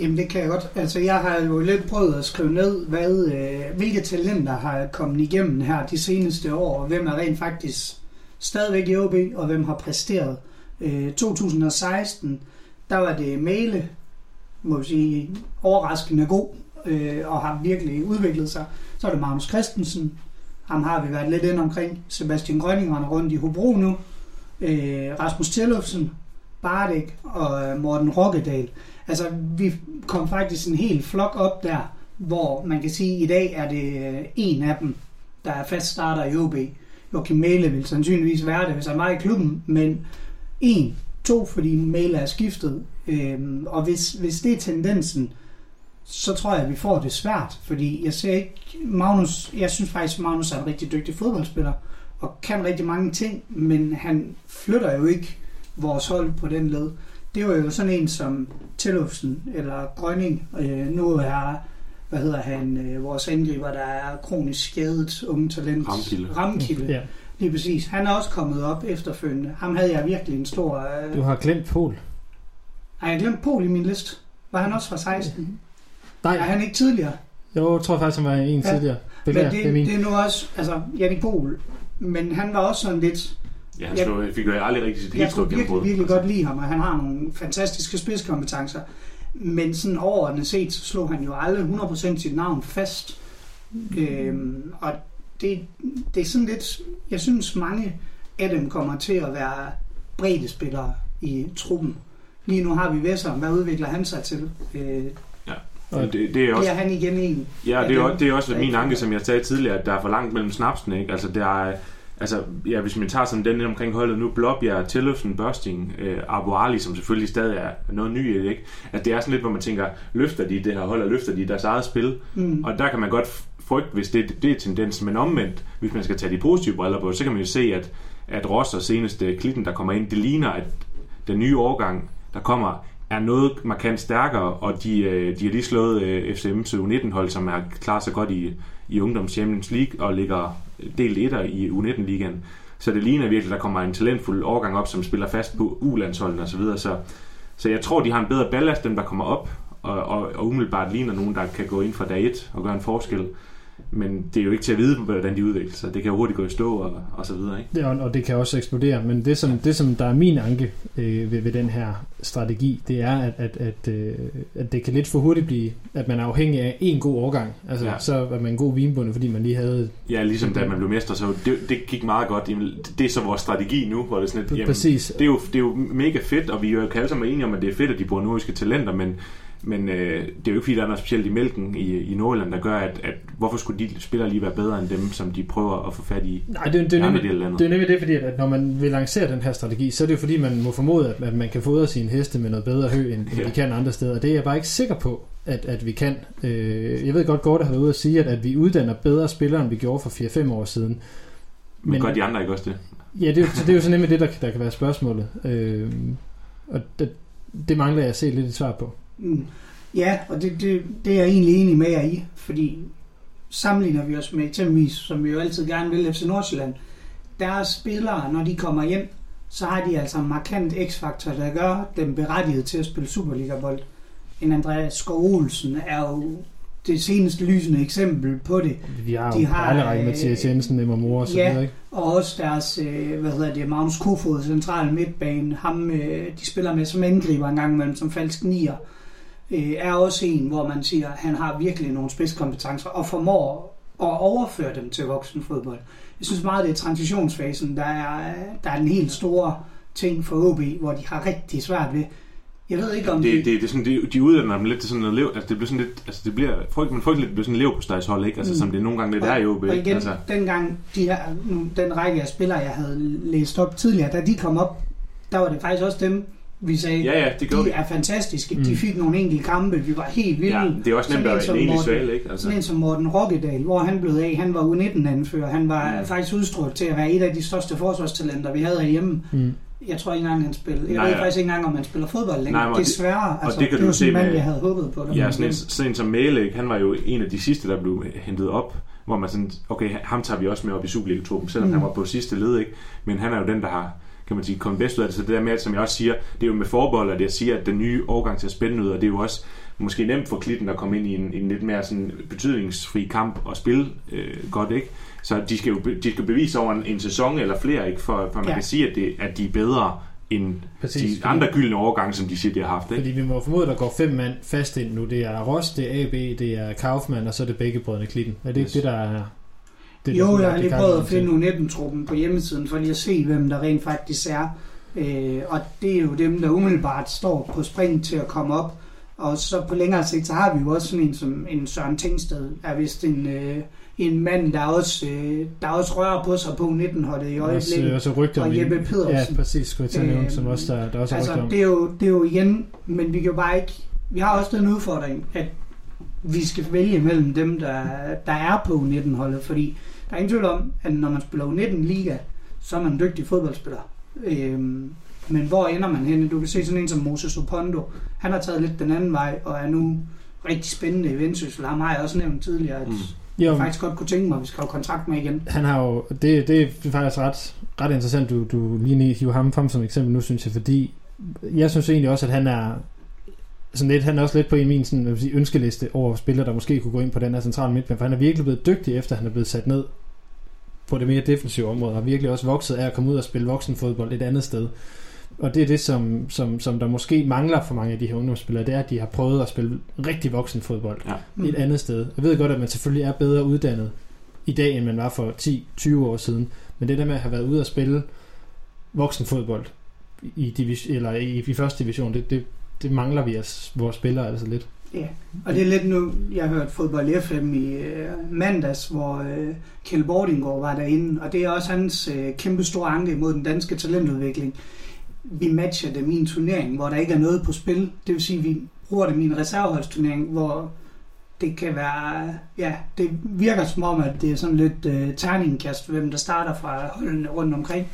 D: Jamen det kan jeg godt. Altså jeg har jo lidt prøvet at skrive ned, hvad, øh, hvilke talenter har kommet igennem her de seneste år, og hvem er rent faktisk stadigvæk i OB, og hvem har præsteret. Øh, Øh, 2016, der var det Male, må vi sige, overraskende god, øh, og har virkelig udviklet sig. Så er det Magnus Christensen, ham har vi været lidt ind omkring. Sebastian Grønning render rundt i Hobro nu. Øh, Rasmus Tillufsen, Bardek og øh, Morten Rokkedal. Altså, vi kom faktisk en hel flok op der, hvor man kan sige, at i dag er det øh, en af dem, der er fast starter i OB. Joachim Mæle vil sandsynligvis være det, hvis han var i klubben, men en, to, fordi Mæle er skiftet. Øhm, og hvis, hvis det er tendensen, så tror jeg, at vi får det svært, fordi jeg ser ikke Magnus, jeg synes faktisk, at Magnus er en rigtig dygtig fodboldspiller, og kan rigtig mange ting, men han flytter jo ikke vores hold på den led. Det var jo sådan en som Tillufsen eller Grønning. Øh, nu er, hvad hedder han, øh, vores angriber, der er kronisk skadet unge talent.
E: Ramkilde.
D: Ramkilde, ja. Lige præcis. Han er også kommet op efterfølgende. Ham havde jeg virkelig en stor... Øh...
C: du har glemt Pol.
D: Har jeg glemt Pol i min liste? Var han også fra 16?
C: Nej,
D: Er han ikke tidligere?
C: jo, jeg tror faktisk, han var en
D: Ja.
C: tidligere.
D: Men
C: Beklager,
D: det,
C: det er min.
D: det er nu også, altså, Jannik Pol, men han var også sådan lidt,
E: Ja, han
D: Jeg-
E: slog, fik jo aldrig rigtig sit helt
D: jeg
E: stort
D: kunne virkelig,
E: gennembrud.
D: virkelig godt lide ham, og han har nogle fantastiske spidskompetencer, men sådan overordnet set, så slog han jo aldrig 100% sit navn fast, øhm, og det, det er sådan lidt, jeg synes mange af dem kommer til at være brede spillere i truppen. Lige nu har vi Vesser, hvad udvikler han sig til? Øh,
E: Men det, det er også
D: bliver han igen en?
E: Ja,
D: Ja,
E: det er, jo- det er også min anke, som jeg sagde tidligere, at der er for langt mellem snapsene. Ikke? Altså, der er, altså, ja, hvis man tager sådan den lidt omkring holdet nu, Blåbjerg, Tilløfsen, Børsting, øh, Abu Ali, som selvfølgelig stadig er noget ny i det, ikke? At det er sådan lidt, hvor man tænker, løfter de det her hold, og løfter de deres eget spil?
D: Mm.
E: Og der kan man godt frygt, hvis det, det er tendensen, men omvendt, hvis man skal tage de positive briller på, så kan man jo se, at, at Ross og seneste klitten, der kommer ind, det ligner, at den nye årgang, der kommer, er noget markant stærkere, og de, øh, de har lige slået øh, FCM FCM's U19-hold, som har klaret sig godt i, i Ungdoms Champions League, og ligger del 1 i U19-ligaen. Så det ligner virkelig, at der kommer en talentfuld årgang op, som spiller fast på U-landsholdene osv., så, videre. så så jeg tror, de har en bedre ballast, dem der kommer op, og, og, og umiddelbart ligner nogen, der kan gå ind fra dag 1 og gøre en forskel. Men det er jo ikke til at vide, hvordan de udvikler sig. Det kan jo hurtigt gå i stå og, og så videre. Ikke?
C: Det, og, det kan også eksplodere, men det som, det, som der er min anke øh, ved, ved den her strategi, det er, at, at, at, øh, at det kan lidt for hurtigt blive, at man er afhængig af en god årgang. Altså,
E: Ja.
C: ja. så er man en god vinbunde, fordi man lige havde...
E: Ja, ligesom da man blev mestre, så det, det gik meget godt. Jamen, det er så vores strategi nu, hvor det er sådan lidt, jamen,
C: Præcis.
E: det er, jo, det er jo mega fedt, og vi er jo alle sammen enige om, at det er fedt, at de bruger nordiske talenter, men, men øh, det er jo ikke fordi, der er noget specielt i mælken i, i Nordjylland, der gør, at, at hvorfor skulle de spillere lige være bedre end dem, som de prøver at få fat i
C: Nej, det, det, er nemlig,
E: dele af
C: det er nemlig det, fordi at når man vil lancere den her strategi, så er det jo fordi, man må formode, at, at man kan fodre sine heste med noget bedre hø, end, end
E: Ja.
C: de kan andre steder. Og det er jeg bare ikke sikker på, at, at vi kan. Øh, jeg ved godt, Gorte har været ude at sige, at, at vi uddanner bedre spillere, end vi gjorde for 4-5 år siden.
E: Men, men gør de andre ikke også det?
C: Ja, det er, jo- så det er jo så nemlig det, der, der kan være spørgsmålet. Øh, og det, det mangler jeg at se lidt et svar på.
D: Mm. Ja, og det, det, det er jeg egentlig enig med jer i, fordi sammenligner vi os med eksempelvis, som vi jo altid gerne vil, FC Nordsjælland, deres spillere, når de kommer hjem, så har de altså en markant x-faktor, der gør dem berettiget til at spille Superliga-bold. En Andreas Skov Olsen er jo det seneste lysende eksempel på det.
C: Vi har
D: De
C: jo
D: har,
C: Bejlerække,
D: øh,
C: Mathias Jensen, Emma Mor og så
D: ja.
C: videre, ikke?
D: Og også deres, øh, hvad hedder det, Magnus Kofod, central midtbane, ham øh, de spiller med som angriber en gang imellem, som falsk nier, øh, er også en, hvor man siger, at han har virkelig nogle spidskompetencer og formår at overføre dem til voksenfodbold. Jeg synes meget, det er transitionsfasen, der er, der er den helt store ting for OB, hvor de har rigtig svært ved. Jeg ved ikke om
E: Det, det, det er sådan, det, de uddanner dem lidt til sådan noget lev, altså det bliver sådan lidt, altså det bliver, frygt, man frygter lidt, det bliver sådan en leverpostejshold, ikke? Altså
D: Mm.
E: som det nogle gange lidt er i OB,
D: Og igen,
E: altså.
D: dengang de her, den række af spillere, jeg havde læst op tidligere, da de kom op, der var det faktisk også dem, vi sagde,
E: Ja, ja, det
D: de
E: vi.
D: er fantastiske.
C: Mm.
D: De fik nogle enkelte kampe, vi var helt vilde.
E: Ja, det er også nemt at
D: som
E: en
D: Morten-
E: svale, ikke? Altså.
D: Sådan en som Morten Rokkedal, hvor han blev af, han var U19-anfører. Han var
E: Mm.
D: faktisk udstrålet til at være et af de største forsvarstalenter, vi havde herhjemme.
C: Mm.
D: Jeg tror ikke engang, han spiller. Jeg
E: Nej,
D: ved
E: ja.
D: faktisk ikke engang, om han spiller fodbold længere.
E: Nej,
D: Desværre. Altså,
E: det kan
D: det
E: du
D: var
E: se
D: sådan en mand,
E: med-
D: jeg havde håbet på.
E: Ja, sådan en, sådan en som Mæle, han var jo en af de sidste, der blev hentet op, hvor man sådan, okay, ham tager vi også med op i Superliga-truppen, selvom
D: mm.
E: han var på sidste led, ikke? Men han er jo den, der har, kan man sige, kommet bedst ud af det. Så det der med, at, som jeg også siger, det er jo med forbold, at jeg siger, at den nye årgang ser spændende ud, og det er jo også måske nemt for Klitten at komme ind i en, en lidt mere sådan betydningsfri kamp og spille øh, godt, ikke? Så de skal jo de skal bevise over en, en sæson eller flere, ikke? For, for man
D: Ja.
E: kan sige, at, det, at de er bedre end
C: Præcis,
E: de andre gyldne overgange, som de siger, de har haft, ikke?
C: Fordi vi må formode, at der går fem mand fast ind nu. Det er Ross, det er AB, det er Kaufmann, og så er det begge brødrene Klitten. Er det ikke
E: Yes.
C: det, der er... Det,
D: jo,
C: der
D: jeg har lige prøvet at finde U19-truppen på hjemmesiden, for lige at se, hvem der rent faktisk er. Øh, og det er jo dem, der umiddelbart står på spring til at komme op. Og så på længere sigt, så har vi jo også sådan en som en Søren Tingsted, er vist en, øh, en mand, der også, øh, der også rører på sig på U19-holdet i
C: Også,
D: øjeblikket.
C: også rygter
D: Og Jeppe Pedersen.
C: Ja, præcis, skulle jeg til at nævne, som også der, der også er
D: Altså,
C: om.
D: det er, jo, det er jo igen, men vi kan jo bare ikke... Vi har også den udfordring, at vi skal vælge mellem dem, der, der er på U19-holdet, fordi der er ingen tvivl om, at når man spiller U19-liga, så er man en dygtig fodboldspiller. Øhm, men hvor ender man henne? Du kan se sådan en som Moses Opondo. Han har taget lidt den anden vej, og er nu rigtig spændende i Vendsyssel. Ham har jeg også nævnt tidligere, at
E: Mm.
D: jeg faktisk godt kunne tænke mig, at vi skrev kontrakt med igen.
C: han har jo, det, det er faktisk ret, ret interessant, du, du lige hiver ham frem som eksempel nu, synes jeg, fordi jeg synes egentlig også, at han er sådan lidt, han er også lidt på en af min sådan, sige, ønskeliste over spillere, der måske kunne gå ind på den her centrale midtbane, for han er virkelig blevet dygtig, efter han er blevet sat ned på det mere defensive område, og har virkelig også vokset af at komme ud og spille voksenfodbold et andet sted. Og det er det, som, som, som der måske mangler for mange af de her ungdomsspillere, det er, at de har prøvet at spille rigtig voksenfodbold
E: Ja.
C: et andet sted. Jeg ved godt, at man selvfølgelig er bedre uddannet i dag, end man var for 10-20 år siden. Men det der med at have været ude og spille voksenfodbold i, divis- eller i, i første division, det, det, det mangler vi os, vores spillere altså lidt.
D: Ja, og det er lidt nu, jeg har hørt fodbold FM i øh, mandags, hvor øh, Kjell Bordingård var derinde, og det er også hans øh, kæmpe store anke mod den danske talentudvikling. Vi matcher dem i en turnering, hvor der ikke er noget på spil. Det vil sige, vi bruger dem i en reserveholdsturnering, hvor det kan være, ja, det virker som om, at det er sådan lidt øh, terningkast, hvem der starter fra holdene rundt omkring.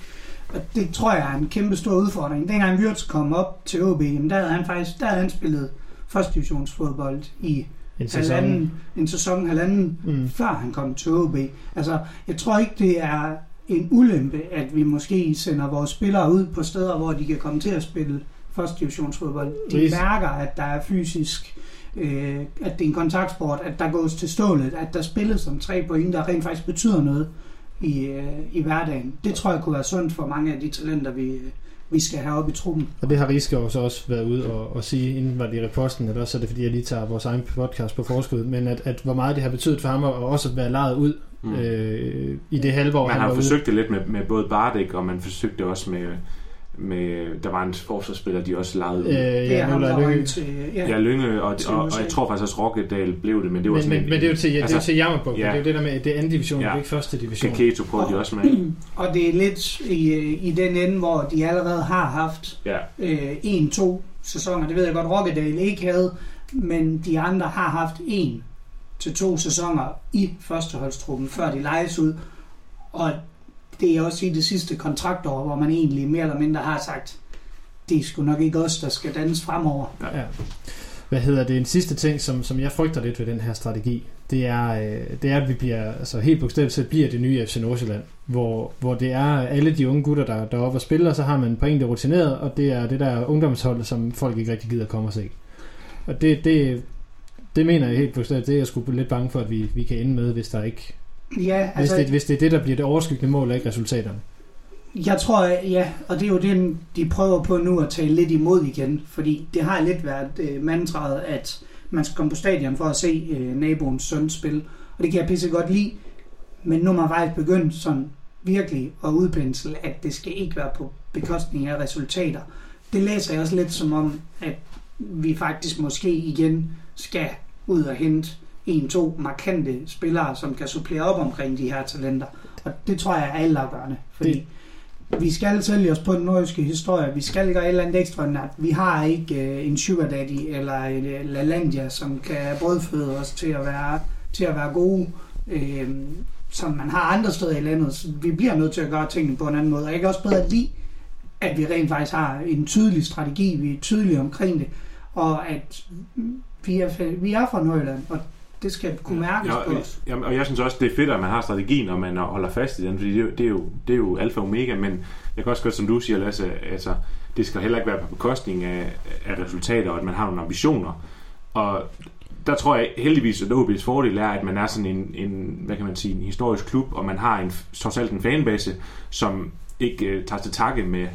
D: Og det tror jeg er en kæmpe stor udfordring. Dengang Wirtz kom op til OB, jamen, der havde han faktisk der havde han spillet første divisionsfodbold i
C: En sæson.
D: halvanden, en sæson, halvanden,
C: Mm.
D: før han kom til OB. Altså, jeg tror ikke, det er en ulempe, at vi måske sender vores spillere ud på steder, hvor de kan komme til at spille første divisionsfodbold. De
C: Præcis.
D: mærker, at der er fysisk, øh, at det er en kontaktsport, at der gås til stålet, at der spilles om tre point, der rent faktisk betyder noget i, øh, i hverdagen. Det tror jeg kunne være sundt for mange af de talenter, vi, vi skal have op i truppen.
C: Og det har Riske også, også været ude og, og sige, inden var det i reposten, at også er det fordi, jeg lige tager vores egen podcast på forskud, men at, at hvor meget det har betydet for ham at også være lejet ud
E: Mm.
C: øh, i det halve år,
E: Man
C: han
E: har forsøgt det lidt med, med både Bardek, og man forsøgte det også med, med, der var en forsvarsspiller, de også lejede ud.
C: Øh,
D: Det er
C: ja,
D: ham,
C: nu
D: der
C: er
D: røg
C: Lønge.
D: til...
E: Ja,
D: Ja.
E: Lynge, og,
D: Til
E: og, og jeg tror faktisk også, Rokkedal blev det, men det var
C: Men,
E: sådan
C: men, men det er jo til, ja, det er
E: altså,
C: til Jammerbuk.
E: ja.
C: Det er jo det der med, det er anden division,
E: Ja.
C: det er ikke første division.
E: Kaketo prøvede de også med. (clears throat)
D: Og det er lidt i, i den ende, hvor de allerede har haft
E: Ja,
D: øh, en, to sæsoner. Det ved jeg godt, Rokkedal ikke havde, men de andre har haft en til to sæsoner i førsteholdstruppen, før de lejes ud. Og det er også i det sidste kontraktår, hvor man egentlig mere eller mindre har sagt, det er sgu nok ikke os, der skal dannes fremover.
C: Ja. Hvad hedder det? En sidste ting, som, som jeg frygter lidt ved den her strategi, det er, øh, det er at vi bliver, altså helt bogstaveligt set bliver det nye FC Nordsjælland, hvor, hvor det er alle de unge gutter, der, der er oppe og spiller, og så har man på en, der er rutineret, og det er det der ungdomshold, som folk ikke rigtig gider komme og se. Og det, det, det mener jeg helt bogstaveligt, det er jeg sgu lidt bange for, at vi, vi kan ende med, hvis der ikke,
D: Ja,
C: hvis, det, hvis det er det, der bliver det overskyggende mål, og ikke resultaterne.
D: Jeg tror, ja, og det er jo det, de prøver på nu at tale lidt imod igen, fordi det har lidt været øh, mantraet, at man skal komme på stadion for at se øh, naboens søn spille, og det kan jeg pisse godt lide, men nu man faktisk begyndt sådan virkelig at udpensle, at det skal ikke være på bekostning af resultater. Det læser jeg også lidt som om, at vi faktisk måske igen skal ud og hente en, to markante spillere, som kan supplere op omkring de her talenter. Og det tror jeg er altafgørende, fordi
C: Det-
D: vi skal sælge os på den nordiske historie. Vi skal gøre et eller andet ekstraordinært. Vi har ikke øh, en sugar daddy eller en øh, LaLandia, som kan brødføde os til at være, til at være gode, øh, som man har andre steder i landet. Så vi bliver nødt til at gøre tingene på en anden måde. Og jeg kan også bedre lide, at vi rent faktisk har en tydelig strategi. Vi er tydelige omkring det. Og at vi er, vi er fra Nordjylland, og det skal kunne mærkes
E: Ja,
D: på
E: og,
D: os.
E: jamen, og jeg synes også, det er fedt, at man har strategien, og man holder fast i den, fordi det, er jo- det, er, jo, det er jo alfa og omega, men jeg kan også godt, som du siger, Lasse, altså, det skal heller ikke være på bekostning af, af resultater, og at man har nogle ambitioner. Og der tror jeg heldigvis, at OB's fordel er, at man er sådan en, en, hvad kan man sige, en historisk klub, og man har en, trods alt en fanbase, som ikke øh, tager til takke med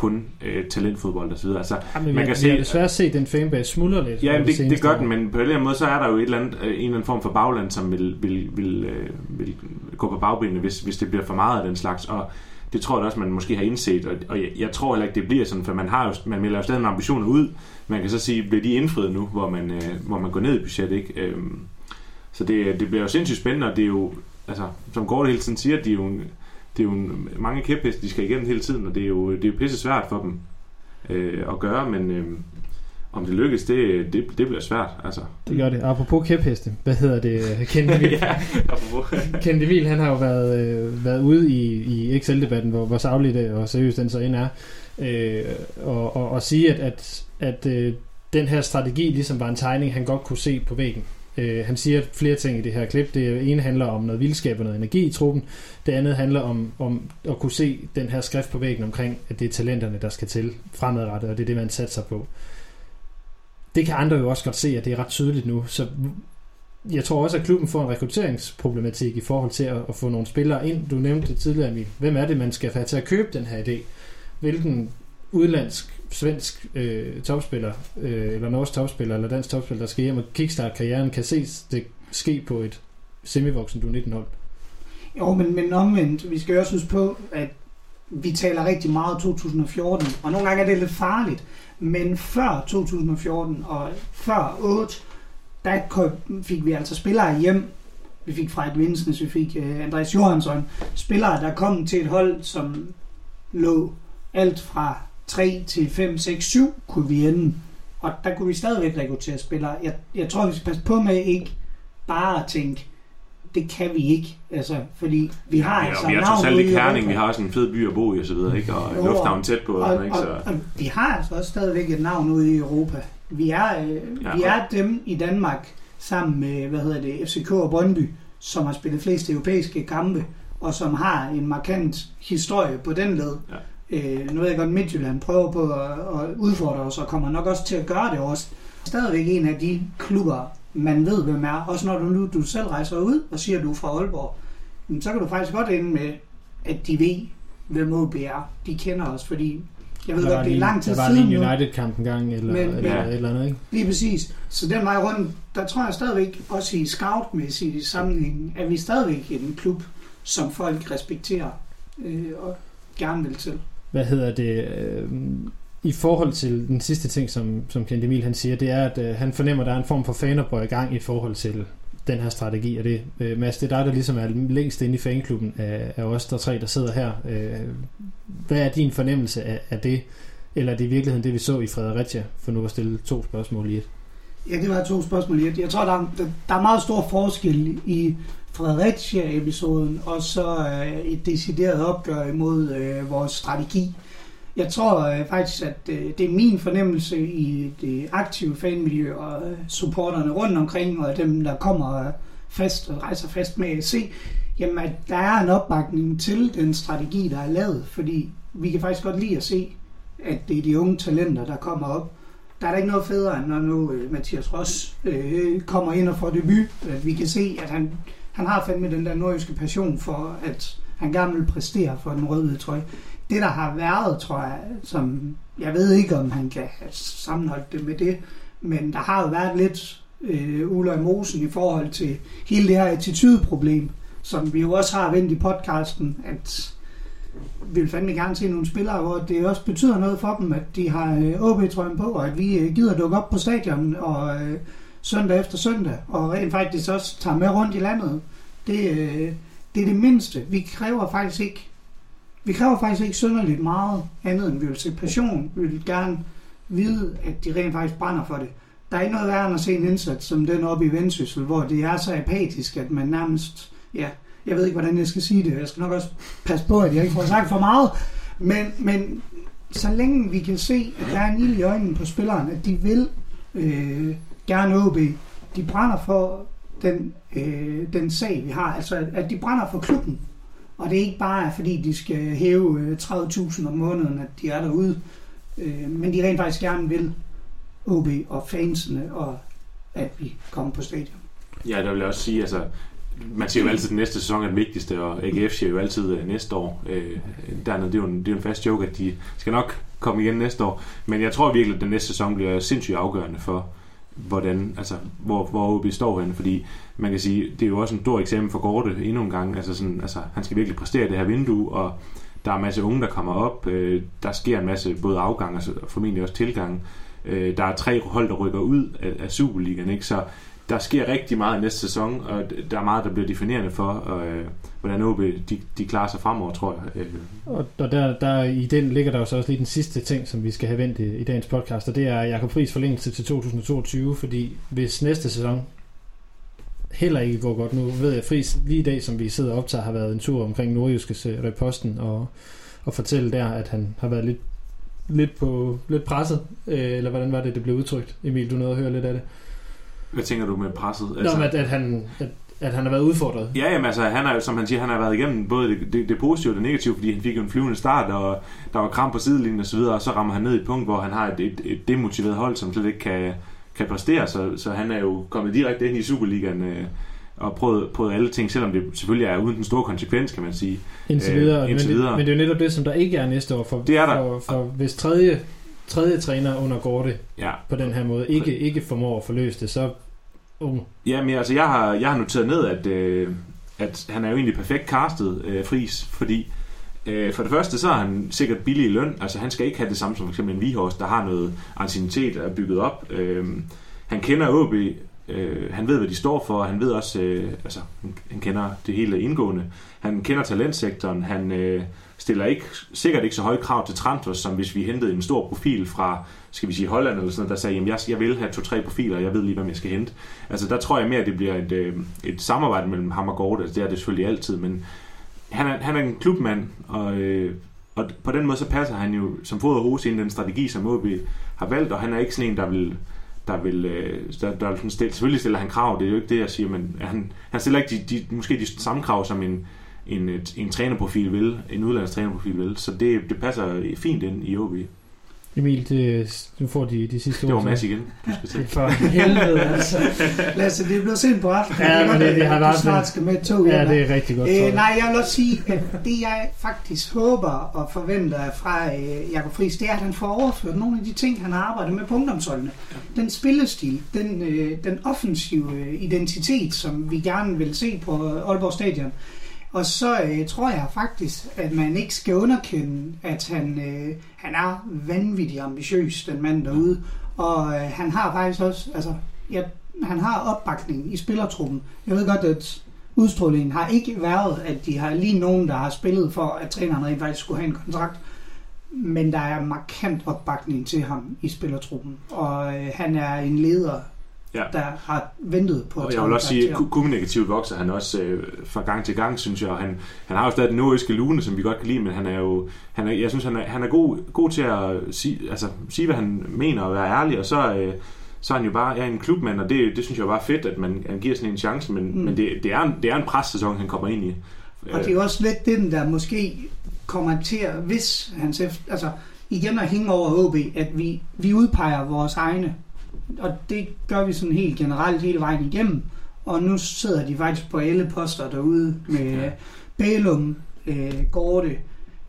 E: kun øh, talentfodbold og så videre. Altså,
C: Ja, men
E: Man
C: vi,
E: kan se-
C: desværre set den fanbase smuldre lidt.
E: Ja, det, det
C: seneste
E: gør den, men på en eller anden måde, så er der jo et eller andet, øh, en eller anden form for bagland, som vil, vil, vil, øh, vil gå på bagbenene, hvis, hvis det bliver for meget af den slags. Og det tror jeg også, man måske har indset, og, og jeg, jeg tror heller ikke, det bliver sådan, for man, har jo, man melder jo stadig nogle ambitioner ud. Man kan så sige, bliver de indfriet nu, hvor man, øh, hvor man går ned i budget, ikke? Øhm, så det, det bliver jo sindssygt spændende, og det er jo, altså, som Gård hele tiden siger, det er jo, en- det er jo en, mange kæpheste, de skal igennem hele tiden, og det er jo, det er jo pisse svært for dem øh, at gøre, men øh, om det lykkes, det, det, det bliver svært, altså.
C: Det gør det. Apropos kæpheste, hvad hedder det? Kent (laughs) Emil,
E: ja, apropos.
C: Kent Emil, han har jo været, øh, været ude i, i Excel-debatten, hvor, hvor savligt det og seriøst den så end er, øh, og, og, og sige, at, at, at øh, den her strategi ligesom var en tegning, han godt kunne se på væggen. Øh, han siger flere ting i det her klip. Det ene handler om noget vildskab og noget energi i truppen. Det andet handler om, om at kunne se den her skrift på væggen omkring, at det er talenterne, der skal til fremadrettet, og det er det, man satser på. Det kan andre jo også godt se, at det er ret tydeligt nu. Så jeg tror også, at klubben får en rekrutteringsproblematik i forhold til at, at få nogle spillere ind. Du nævnte det tidligere, Emil. Hvem er det, man skal have til at købe den her idé? Hvilken udlandsk, svensk øh, topspiller, øh, eller norsk topspiller, eller dansk topspiller, der skal hjem og kickstart karrieren, kan ses det ske på et semivoksen du 19 hold.
D: Jo, men, men omvendt, vi skal jo også huske på, at vi taler rigtig meget 2014, og nogle gange er det lidt farligt, men før 2014 og før 8, der kom- fik vi altså spillere hjem. Vi fik Frederik Vinsnes, vi fik uh, Andreas Johansson. Spillere, der kom til et hold, som lå alt fra 3 til 5, 6, 7 kunne vi ende. Og der kunne vi stadigvæk rekruttere spillere. Jeg, jeg tror, vi skal passe på med ikke bare at tænke, det kan vi ikke. Altså, fordi vi har
E: Ja,
D: altså
E: og vi har trods alt ikke Herning, vi har også en fed by at bo i og så videre, ikke? Og
D: Jo,
E: lufthavn tæt på,
D: og,
E: ikke?
D: og,
E: Så,
D: og vi har altså også stadigvæk et navn ude i Europa. Vi er, øh,
E: Ja,
D: vi
E: og-
D: er dem i Danmark, sammen med, hvad hedder det, FCK og Brøndby, som har spillet flest europæiske kampe, og som har en markant historie på den led.
E: Ja.
D: Øh, nu ved jeg godt, Midtjylland prøver på at, at udfordre os, og kommer nok også til at gøre det også. Stadigvæk en af de klubber, man ved, hvem er. Også når du nu du selv rejser ud og siger, at du er fra Aalborg, så kan du faktisk godt ende med, at de ved, hvem OB er. De kender os, fordi jeg ved
C: Der
D: godt,
C: var
D: det er
C: lige-
D: lang tid
C: Der var
D: siden
C: lige
D: nu.
C: en United-kamp en gang, eller,
D: Men-
C: eller
E: Ja.
C: et eller andet, ikke?
D: Lige præcis. Så den vej rundt, der tror jeg stadigvæk, også i scoutmæssigt i sammenligning, at vi stadigvæk en klub, som folk respekterer øh, og gerne vil til
C: hvad hedder det, øh, i forhold til den sidste ting, som, som Kent Emil han siger, det er, at øh, han fornemmer, at der er en form for fanerbøj i gang i forhold til den her strategi, og det, øh, Mads, det er dig, der ligesom er længst inde i fanklubben af, af os, der tre, der sidder her. Øh, hvad er din fornemmelse af, af det, eller er det i virkeligheden det, vi så i Fredericia, for nu at stille to spørgsmål i et?
D: Ja, det var to spørgsmål i et. Jeg tror, der er, der er meget stor forskel i Fredericia-episoden, og så øh, et decideret opgør imod øh, vores strategi. Jeg tror øh, faktisk, at øh, det er min fornemmelse i det aktive fanmiljø og øh, supporterne rundt omkring, og dem, der kommer øh, fast og rejser fast med at se, jamen, at der er en opbakning til den strategi, der er lavet, fordi vi kan faktisk godt lide at se, at det er de unge talenter, der kommer op. Der er da ikke noget federe, end når nu øh, Mathias Ross øh, kommer ind og får debut. At vi kan se, at han, han har fandme den der nordjyske passion for, at han gerne vil præstere for den røde trøje. Det, der har været, tror jeg, som jeg ved ikke, om han kan have sammenholdt det med det, men der har jo været lidt øh, Ulla i Mosen i forhold til hele det her attitudeproblem, som vi jo også har vendt i podcasten, at vi vil fandme gerne se nogle spillere, hvor det også betyder noget for dem, at de har øh, OB-trøjen på, og at vi øh, gider dukke op på stadion og øh, søndag efter søndag, og rent faktisk også tager med rundt i landet. Det, øh, det er det mindste. Vi kræver faktisk ikke vi kræver faktisk ikke synderligt meget andet, end vi vil se passion. Vi vil gerne vide, at de rent faktisk brænder for det. Der er ikke noget værre end at se en indsats som den oppe i Vendsyssel, hvor det er så apatisk, at man nærmest, ja, jeg ved ikke, hvordan jeg skal sige det. Jeg skal nok også passe på, at jeg ikke får sagt for meget. Men, men så længe vi kan se, at der er en ild i øjnene på spilleren, at de vil øh, gerne OB, de brænder for den, øh, den sag, vi har. Altså, at, de brænder for klubben. Og det er ikke bare, fordi de skal hæve øh, 30.000 om måneden, at de er derude. Øh, men de rent faktisk gerne vil OB og fansene, og at vi kommer på stadion.
E: Ja, der vil jeg også sige, altså, man siger jo altid, at den næste sæson er den vigtigste, og AGF siger jo altid at næste år. Øh, dernede, det er, jo en, det er jo en fast joke, at de skal nok komme igen næste år. Men jeg tror virkelig, at den næste sæson bliver sindssygt afgørende for, hvordan, altså, hvor, hvor OB står henne, fordi man kan sige, det er jo også en stor eksamen for Gorte endnu en gang, altså, sådan, altså han skal virkelig præstere det her vindue, og der er en masse unge, der kommer op, øh, der sker en masse både afgang og formentlig også tilgang, øh, der er tre hold, der rykker ud af, af Superligaen, ikke? så der sker rigtig meget i næste sæson, og der er meget, der bliver definerende for, øh, hvordan OB de, de klarer sig fremover, tror jeg. Øh.
C: Og, og der, der, i den ligger der jo så også lige den sidste ting, som vi skal have vendt i, i dagens podcast, og det er Jakob Friis forlængelse til 2022, fordi hvis næste sæson heller ikke går godt, nu ved jeg, at Friis lige i dag, som vi sidder og optager, har været en tur omkring Nordjyskes reposten og, og fortælle der, at han har været lidt lidt på lidt presset, øh, eller hvordan var det, det blev udtrykt? Emil, du nåede at høre lidt af det.
E: Hvad tænker du med presset?
C: Altså, Nå, at, at, han, at, at han har været udfordret.
E: Ja, jamen, altså, han er, som han siger, han har været igennem både det, det, det positive og det negative, fordi han fik jo en flyvende start, og der var kram på sidelinjen og så videre, og så rammer han ned i et punkt, hvor han har et, et, et demotiveret hold, som slet ikke kan, kan præstere, så, så han er jo kommet direkte ind i Superligaen øh, og prøvet, prøvet alle ting, selvom det selvfølgelig er uden den store konsekvens, kan man sige.
C: Indtil videre, øh, indtil men, videre. Det, men det er jo netop det, som der ikke er næste år, for,
E: det er der.
C: for, for hvis tredje, tredje træner under Gorte ja. på den her måde ikke, ikke formår at forløse det, så
E: Uh. Jamen, altså, jeg har, jeg har noteret ned, at, øh, at han er jo egentlig perfekt castet, øh, Fris, fordi øh, for det første, så er han sikkert billig i løn. Altså, han skal ikke have det samme som for eksempel en Vihorst, der har noget anciennitet er bygget op. Øh, han kender OB, øh, han ved, hvad de står for, han ved også, øh, altså, han kender det hele indgående. Han kender talentsektoren, han øh, stiller ikke, sikkert ikke så høje krav til transfers, som hvis vi hentede en stor profil fra skal vi sige Holland eller sådan noget, der sagde, jamen jeg, jeg vil have to-tre profiler, og jeg ved lige, hvem jeg skal hente. Altså der tror jeg mere, at det bliver et, øh, et samarbejde mellem ham og Gordon. Altså, det er det selvfølgelig altid, men han er, han er en klubmand, og, øh, og på den måde så passer han jo som fod og hose ind den strategi, som OB har valgt, og han er ikke sådan en, der vil der vil, øh, der, der vil stille, selvfølgelig stiller han krav, det er jo ikke det, jeg siger, men han, han stiller ikke de, de, måske de samme krav, som en, en, en trænerprofil vil, en udlandstrænerprofil vil, så det, det passer fint ind i OB.
C: Emil, det, du får de, de sidste
E: ord. Det var Mads igen. Du
C: skal se. (laughs) For helvede, altså.
D: Lasse, det er blevet sent på aftenen.
C: Ja, men det, det har været...
D: Du snart skal med tog.
C: Ja, det er rigtig godt.
D: Øh, nej, jeg vil også sige, at det jeg faktisk håber og forventer fra øh, Jakob Friis, det er, at han får overført nogle af de ting, han har arbejdet med på ungdomsholdene. Den spillestil, den, øh, den offensive identitet, som vi gerne vil se på Aalborg Stadion, og så øh, tror jeg faktisk, at man ikke skal underkende, at han, øh, han er vanvittig ambitiøs, den mand derude. Og øh, han har faktisk også, altså, ja, han har opbakning i spillertruppen. Jeg ved godt, at udstrålingen har ikke været, at de har lige nogen, der har spillet for, at træneren rent faktisk skulle have en kontrakt. Men der er markant opbakning til ham i spillertruppen. Og øh, han er en leder,
E: Ja.
D: der har ventet på
E: Og
D: at
E: jeg
D: tage
E: vil også sige, at kommunikativt vokser han også øh, fra gang til gang, synes jeg. Og han, han har jo stadig den nordjyske lune, som vi godt kan lide, men han er jo, han er, jeg synes, han er, han er god, god til at sige, altså, sige, hvad han mener og være ærlig, og så, øh, så er han jo bare ja, en klubmand, og det, det synes jeg er bare fedt, at man han giver sådan en chance, men,
D: Mm.
E: men det, det, er en, det er en pressæson, han kommer ind i.
D: Og det er jo også lidt den, der måske kommer til at, hvis han efter, altså igen at hænge over HB, at vi, vi udpeger vores egne. Og det gør vi sådan helt generelt hele vejen igennem. Og nu sidder de faktisk på alle poster derude med
E: Ja.
D: ja. Bælum, øh, Gorte.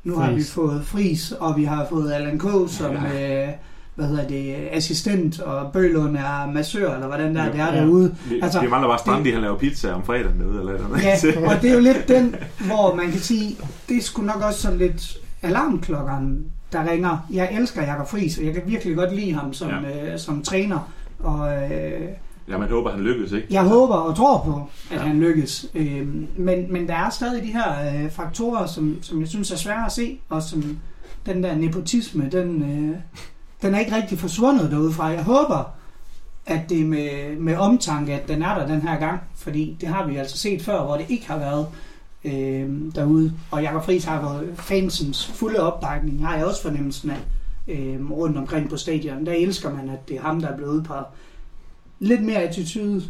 D: Nu har vi fået Fris, og vi har fået Allan K. som
E: Ja.
D: øh, hvad hedder det, assistent, og Bølund er massør, eller hvordan der,
E: Ja.
D: det er
C: Ja.
D: derude. Altså,
E: vi mangler bare
D: det-
E: Strandi, han laver pizza om fredagen derude, eller noget.
D: Ja, og det er jo lidt den, hvor man kan sige, det sgu nok også sådan lidt alarmklokkeren, der ringer. Jeg elsker Jakob Friis, og jeg kan virkelig godt lide ham som, ja. øh, som træner. Og øh,
E: ja, man håber, han lykkes, ikke?
D: jeg håber og tror på, at
E: Ja.
D: han lykkes. Øh, men, men der er stadig de her øh, faktorer, som, som jeg synes er svære at se, og som den der nepotisme, den, øh, den er ikke rigtig forsvundet derudefra. Jeg håber, at det er med, med omtanke, at den er der den her gang, fordi det har vi altså set før, hvor det ikke har været øh, derude. Og Jakob Friis har været fansens fulde opbakning, har jeg også fornemmelsen af, øh, rundt omkring på stadion. Der elsker man, at det er ham, der er blevet udpeget. Lidt mere attitude,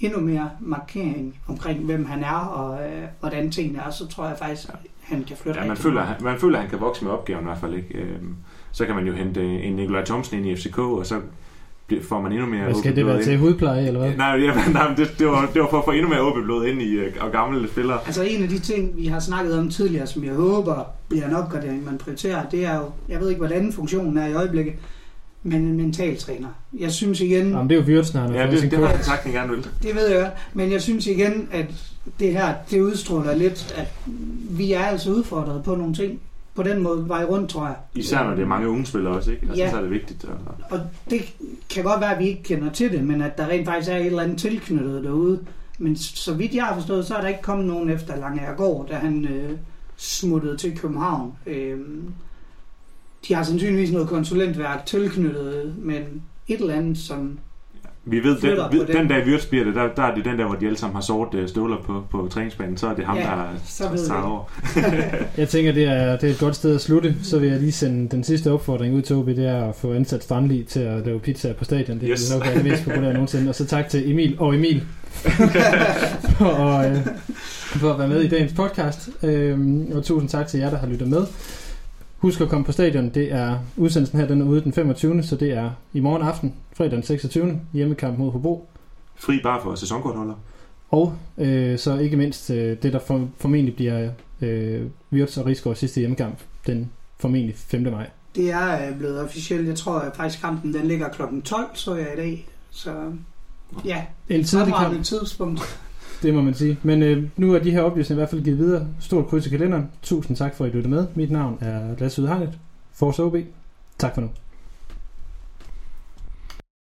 D: endnu mere markering omkring, hvem han er og øh, hvordan tingene er, så tror jeg faktisk, at han kan flytte
E: Ja, man føler, han, man føler, at han kan vokse med opgaven i hvert fald, ikke? Øhm, så kan man jo hente en Nikolaj Thomsen ind i FCK, og så får man endnu mere
C: Hvad skal det være til hudpleje, eller hvad?
E: Nej, ja, (laughs) nej det, det, var, det var for at få endnu mere åbent blod ind i øh, og gamle spillere.
D: Altså en af de ting, vi har snakket om tidligere, som jeg håber bliver en opgradering, man prioriterer, det er jo, jeg ved ikke, hvordan funktionen er i øjeblikket, men en mentaltræner. Jeg synes igen,
C: Jamen, det er jo har
E: Ja, det, det var
C: coach.
E: han sagt, han gerne vil.
D: det ved jeg godt, men jeg synes igen, at det her, det udstråler lidt, at vi er altså udfordret på nogle ting. På den måde vej rundt, tror jeg.
E: Især når det er mange unge spillere også, ikke? Altså,
D: Ja.
E: så er det vigtigt. Og,
D: Og det kan godt være, at vi ikke kender til det, men at der rent faktisk er et eller andet tilknyttet derude. Men så vidt jeg har forstået, så er der ikke kommet nogen efter Lange Gård, da han øh, smuttede til København. Øh, de har sandsynligvis noget konsulentværk tilknyttet, men et eller andet, som...
E: vi ved, den, ved,
D: den.
E: den dag Wirtz bliver det, der, der er det den der, hvor de alle sammen har sort øh, støvler på, på træningsbanen, så er det ham,
D: Ja,
E: der tager over. (laughs)
C: Jeg tænker, det er, det er et godt sted at slutte. Så vil jeg lige sende den sidste opfordring ud til OB, det er at få ansat Strandli til at lave pizza på stadion. Det
E: Yes.
C: vil nok det mest populære nogensinde. Og så tak til Emil og Emil (laughs) for, at, øh, for at være med i dagens podcast. Øhm, og tusind tak til jer, der har lyttet med. Husk at komme på stadion. Det er udsendelsen her, den er ude den 25. Så det er i morgen aften, fredag den 26. hjemmekamp mod Hobro.
E: Fri bare for sæsonkortholder.
C: Og øh, så ikke mindst øh, det, der for, formentlig bliver øh, Wirtz og Rigsgaard sidste hjemmekamp, den formentlig 5. maj.
D: Det er øh, blevet officielt. Jeg tror at faktisk kampen den ligger klokken 12, så jeg i dag. Så ja,
C: En tidlig kamp,
D: tidspunkt. (laughs)
C: det må man sige. Men øh, nu er de her oplysninger i hvert fald givet videre. Stort kryds i kalenderen. Tusind tak for, at I lyttede med. Mit navn er Lasse Udhegnet. Force OB. Tak for nu.